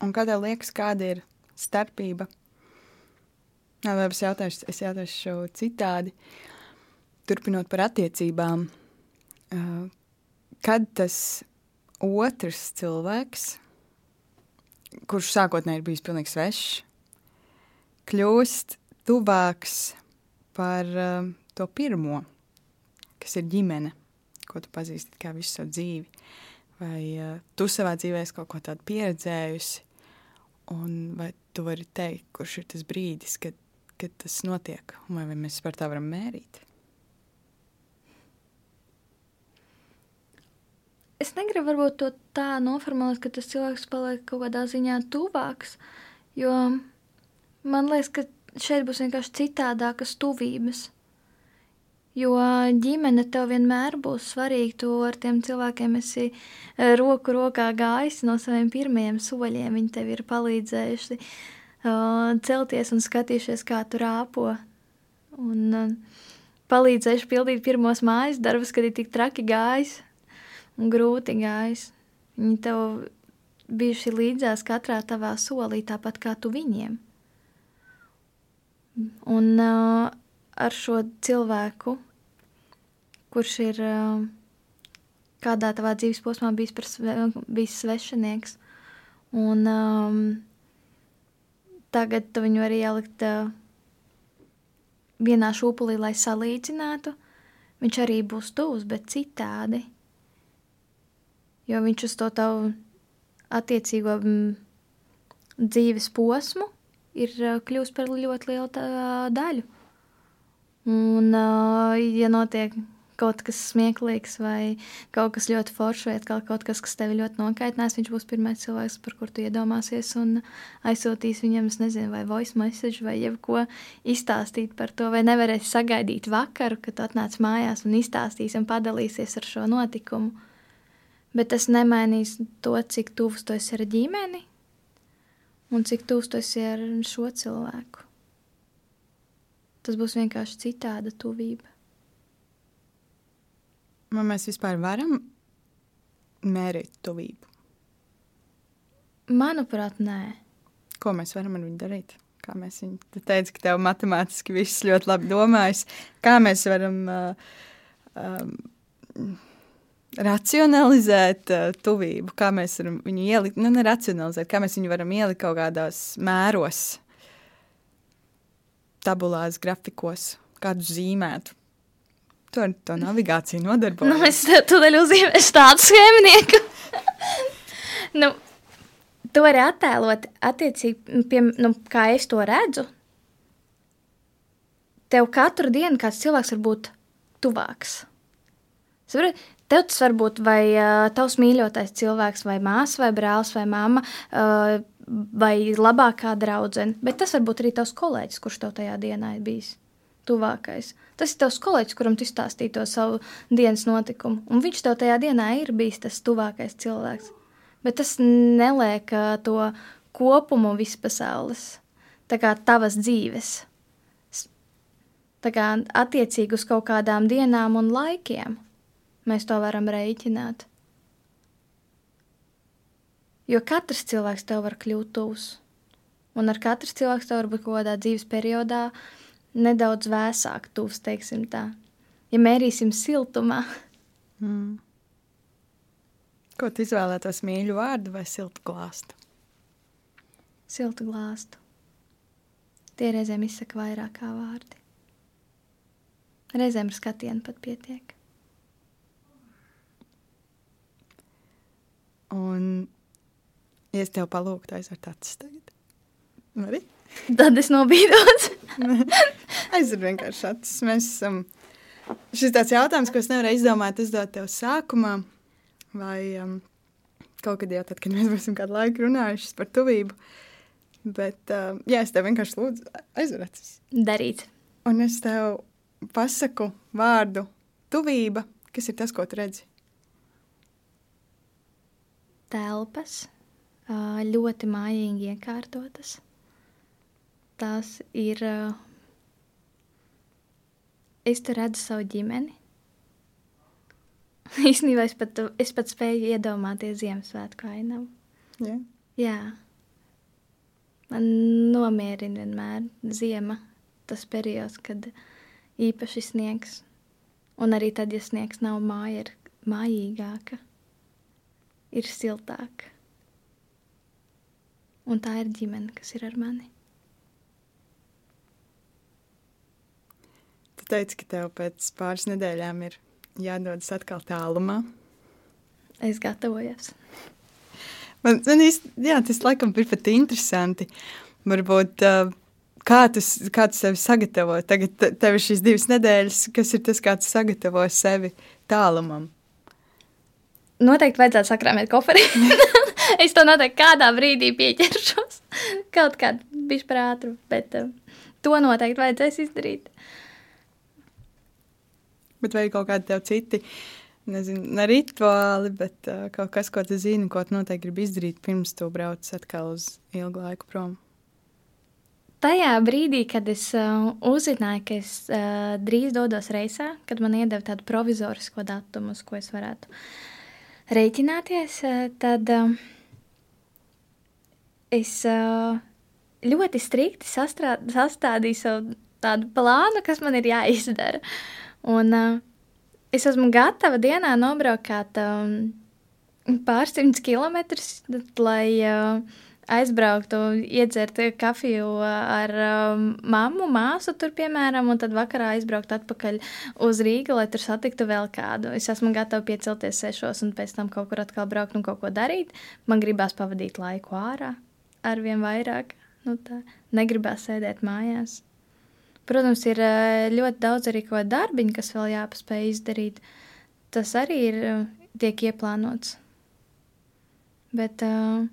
un kā tev liekas, kāda ir starpība? Nē, labi, es jautāšu, es jautāšu citādi. Turpinot par attiecībām, uh, kad tas otrs cilvēks, kurš sākotnēji ir bijis pilnīgi svešs, kļūst tuvāks par uh, to pirmo, kas ir ģimene, ko tu pazīsti kā visu savu dzīvi. Vai uh, tu savā dzīvē esi kaut ko tādu pieredzējusi, un vai tu vari teikt, kurš ir tas brīdis, kad, kad tas notiek, un vai mēs par tā varam mērīt? Es negribu varbūt to tā noformulēt, ka tas cilvēks paliek kaut kādā ziņā tuvāks, jo man liekas, ka šeit būs vienkārši citādākas tuvības. Jo ģimene tev vienmēr būs svarīga. Tu ar tiem cilvēkiem esi eh, roku rokā gājis no saviem pirmajiem soļiem. Viņi tev ir palīdzējuši uh, celties un skatījušies, kā tu rāpo. Un uh, palīdzējuši pildīt pirmos mājas darbus, kad ir tik traki gājis un grūti gājis. Viņi tev bijuši līdzās katrā tavā solī, tāpat kā tu viņiem. Un uh, ar šo cilvēku, kurš ir uh, kādā tavā dzīves posmā bijis, sve, bijis svešinieks, un um, tagad tu viņu vari ielikt uh, vienā šūpulī, lai salīdzinātu, viņš arī būs tuvs, bet citādi. Jo viņš uz to tavu attiecīgo mm, dzīves posmu ir kļūst par ļoti lielu tā, daļu. Un, ja notiek kaut kas smieklīgs vai kaut kas ļoti foršs, vai atkal kaut kas, kas tevi ļoti nokaitinās, viņš būs pirmais cilvēks, par kuru tu iedomāsies un aizsūtīs viņam, es nezinu, vai voice message vai jebko izstāstīt par to, vai nevarēsi sagaidīt vakaru, kad atnāc mājās un izstāstīs un padalīsies ar šo notikumu. Bet tas nemainīs to, cik tuvs tu esi ar ģimeni un cik tuvs tu esi ar šo cilvēku. Tas būs vienkārši citāda tuvība. Vai mēs vispār varam mērīt tuvību? Manuprāt, nē. Ko mēs varam ar viņu darīt? Kā mēs viņu te teicu, ka tev matemātiski viss ļoti labi domājas. Kā mēs varam uh, um, racionalizēt uh, tuvību? Kā mēs varam viņu ielikt, nu, neracionalizēt, kā mēs viņu varam ielikt kaut kādos mēros, tabulās, grafikos, kādu zīmētu? Tu ar to navigāciju nodarbojies. Nu, es tūdaļ uzzīmēšu tādu schēmnieku. nu, tu vari attēlot attiecīgi, pie, nu, kā es to redzu. Tev katru dienu kāds cilvēks var būt tuvāks. Saprati? Tev tas var būt vai uh, tavs mīļotais cilvēks, vai māsa, vai brālis, vai mamma, uh, vai labākā draudzene. Bet tas var būt arī tavs kolēģis, kurš tev tajā dienā ir bijis tuvākais. Tas ir tavs kolēģis, kuram tu izstāstīji to savu dienas notikumu. Un viņš tev tajā dienā ir bijis tas tuvākais cilvēks. Bet tas neliek to kopumu vispasaules, tā kā tavas dzīves. Tā kā attiecīgi uz kaut kādām dienām un laikiem mēs to varam rēķināt. Jo katrs cilvēks tev var kļūt tuvs. Un ar katru cilvēku tev var būt kaut kādā dzīves periodā, nedaudz vēsāk, tuvs, teiksim tā. Ja mērīsim siltumā. Mm. Ko tu izvēlētos mīļu vārdu vai siltu glāstu? Siltu glāstu. Tie reizēm izsaka vairāk kā vārdi. Reizēm ar skatienu pat pietiek. Un, ja es tev palūgtu aizvērt acis tagad, vari? Tad es nobīdos. Aizver vienkārši acis. Mēs esam. Um, šis tāds jautājums, ko es nevarēju izdomāt, uzdot tev sākumā, vai um, kaut kad jau tad, kad mēs būsim kādu laiku runājuši par tuvību. Bet, uh, jā, es tev vienkārši lūdzu, aizver acis. Darīt. Un es tev pasaku vārdu tuvība, kas ir tas, ko tu redzi. Telpas, ļoti mājīgi iekārtotas tās ir. Es tur redzu savu ģimeni. Īstenībā es pat, es pat spēju iedomāties Ziemassvētku ainavu. Yeah. Jā. Man nomierina vienmēr ziema, tas periods, kad īpaši sniegs. Un arī tad, ja sniegs nav māja, ir mājīgāka, ir siltāka. Un tā ir ģimene, kas ir ar mani. Tu teici, ka tev pēc pāris nedēļām ir jādodas atkal tālumā. Es gatavojos. Man, man īsti, jā, tas laikam ir pat interesanti. Varbūt, kā tu, kā tu sevi sagatavo? Tagad tev ir šīs divas nedēļas, kas ir tas, kā tu sagatavo sevi tālumam? Noteikti vajadzētu sakrāmēt koferi. es to noteikti kādā brīdī pieķeršos. Kaut kādā bišķi bet uh, to noteikti vajadzēs izdarīt. Bet vai ir kaut kādi tev citi, nezinu, ne rituāli, bet uh, kaut kas, ko tu zini, ko tu noteikti gribi izdarīt pirms tu brauc atkal uz ilgu laiku prom? Tajā brīdī, kad es uh, uzzināju, ka es uh, drīz dodos reisā, kad man iedeva tādu provizorisko datumu, uz ko es varētu rēķināties, uh, tad uh, es uh, ļoti strikti sastādīju savu tādu plānu, kas man ir jāizdara. Un uh, es esmu gatava dienā nobraukāt um, pāris simtus kilometrus, lai uh, aizbrauktu, iedzert kafiju ar um, mammu, māsu, tur, piemēram, un tad vakarā aizbraukt atpakaļ uz Rīgu, lai tur satiktu vēl kādu. Es esmu gatava piecelties sešos un pēc tam kaut kur atkal braukt un kaut ko darīt. Man gribās pavadīt laiku ārā ar vien vairāk. Nu, tā. Negribās sēdēt mājās. Protams, ir uh, ļoti daudz arī ko darbiņu, kas vēl jāpaspēj izdarīt. Tas arī ir, uh, tiek ieplānots. Bet uh,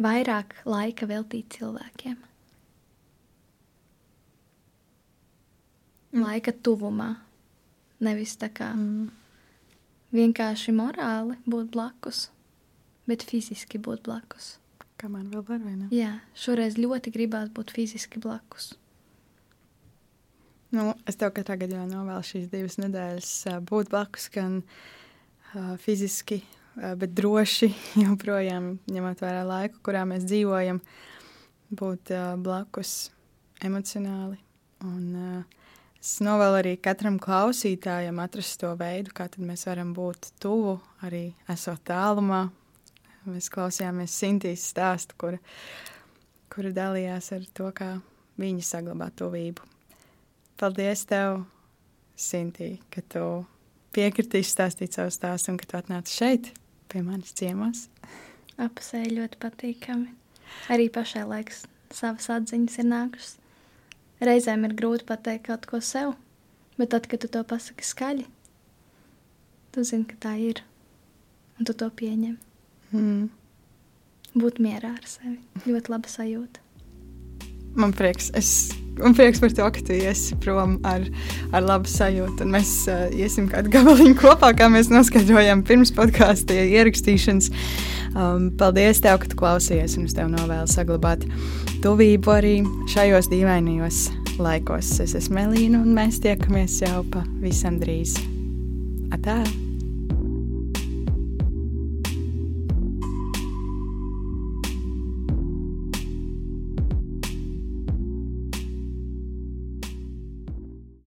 vairāk laika veltīt cilvēkiem. Laika tuvumā. Nevis tā kā mm. vienkārši morāli būt blakus, bet fiziski būt blakus. Kā man vēl var, vai ne? Jā, šoreiz ļoti gribās būt fiziski blakus. Nu, es tev katrā gadījumā novēlu šīs divas nedēļas būt blakus, gan uh, fiziski, bet droši joprojām ņemot vērā laiku, kurā mēs dzīvojam, būt blakus emocionāli. Un, es novēlu arī katram klausītājam atrast to veidu, kā mēs varam būt tuvu, arī esot tālumā. Mēs klausījāmies Sintīs stāstu, kura, kura dalījās ar to, kā viņa saglabā tuvību. Paldies tev, Sintī, ka tu piekritīsi stāstīt savu stāstu un ka tu atnāci šeit pie manis ciemos. Apsēji ļoti patīkami. Arī pašai laiks savas atziņas ir nākušas. Reizēm ir grūti pateikt kaut ko sev, bet tad, kad tu to pasaki skaļi, tu zini, ka tā ir, un tu to pieņem. Mm. Būt mierā ar sevi. Ļoti laba sajūta. Man prieks. Es Un prieks par to, ka tu iesi prom ar, ar labu sajūtu. Un mēs uh, iesim kādu gabaliņu kopā, kā mēs noskaidrojām pirms podkāstu ierakstīšanas. Um, paldies, tev, ka tu klausies, un es tev novēlu saglabāt tuvību arī šajos dīvainajos laikos. Es esmu Melīna, un mēs tiekamies jau pavisam drīz. Atā!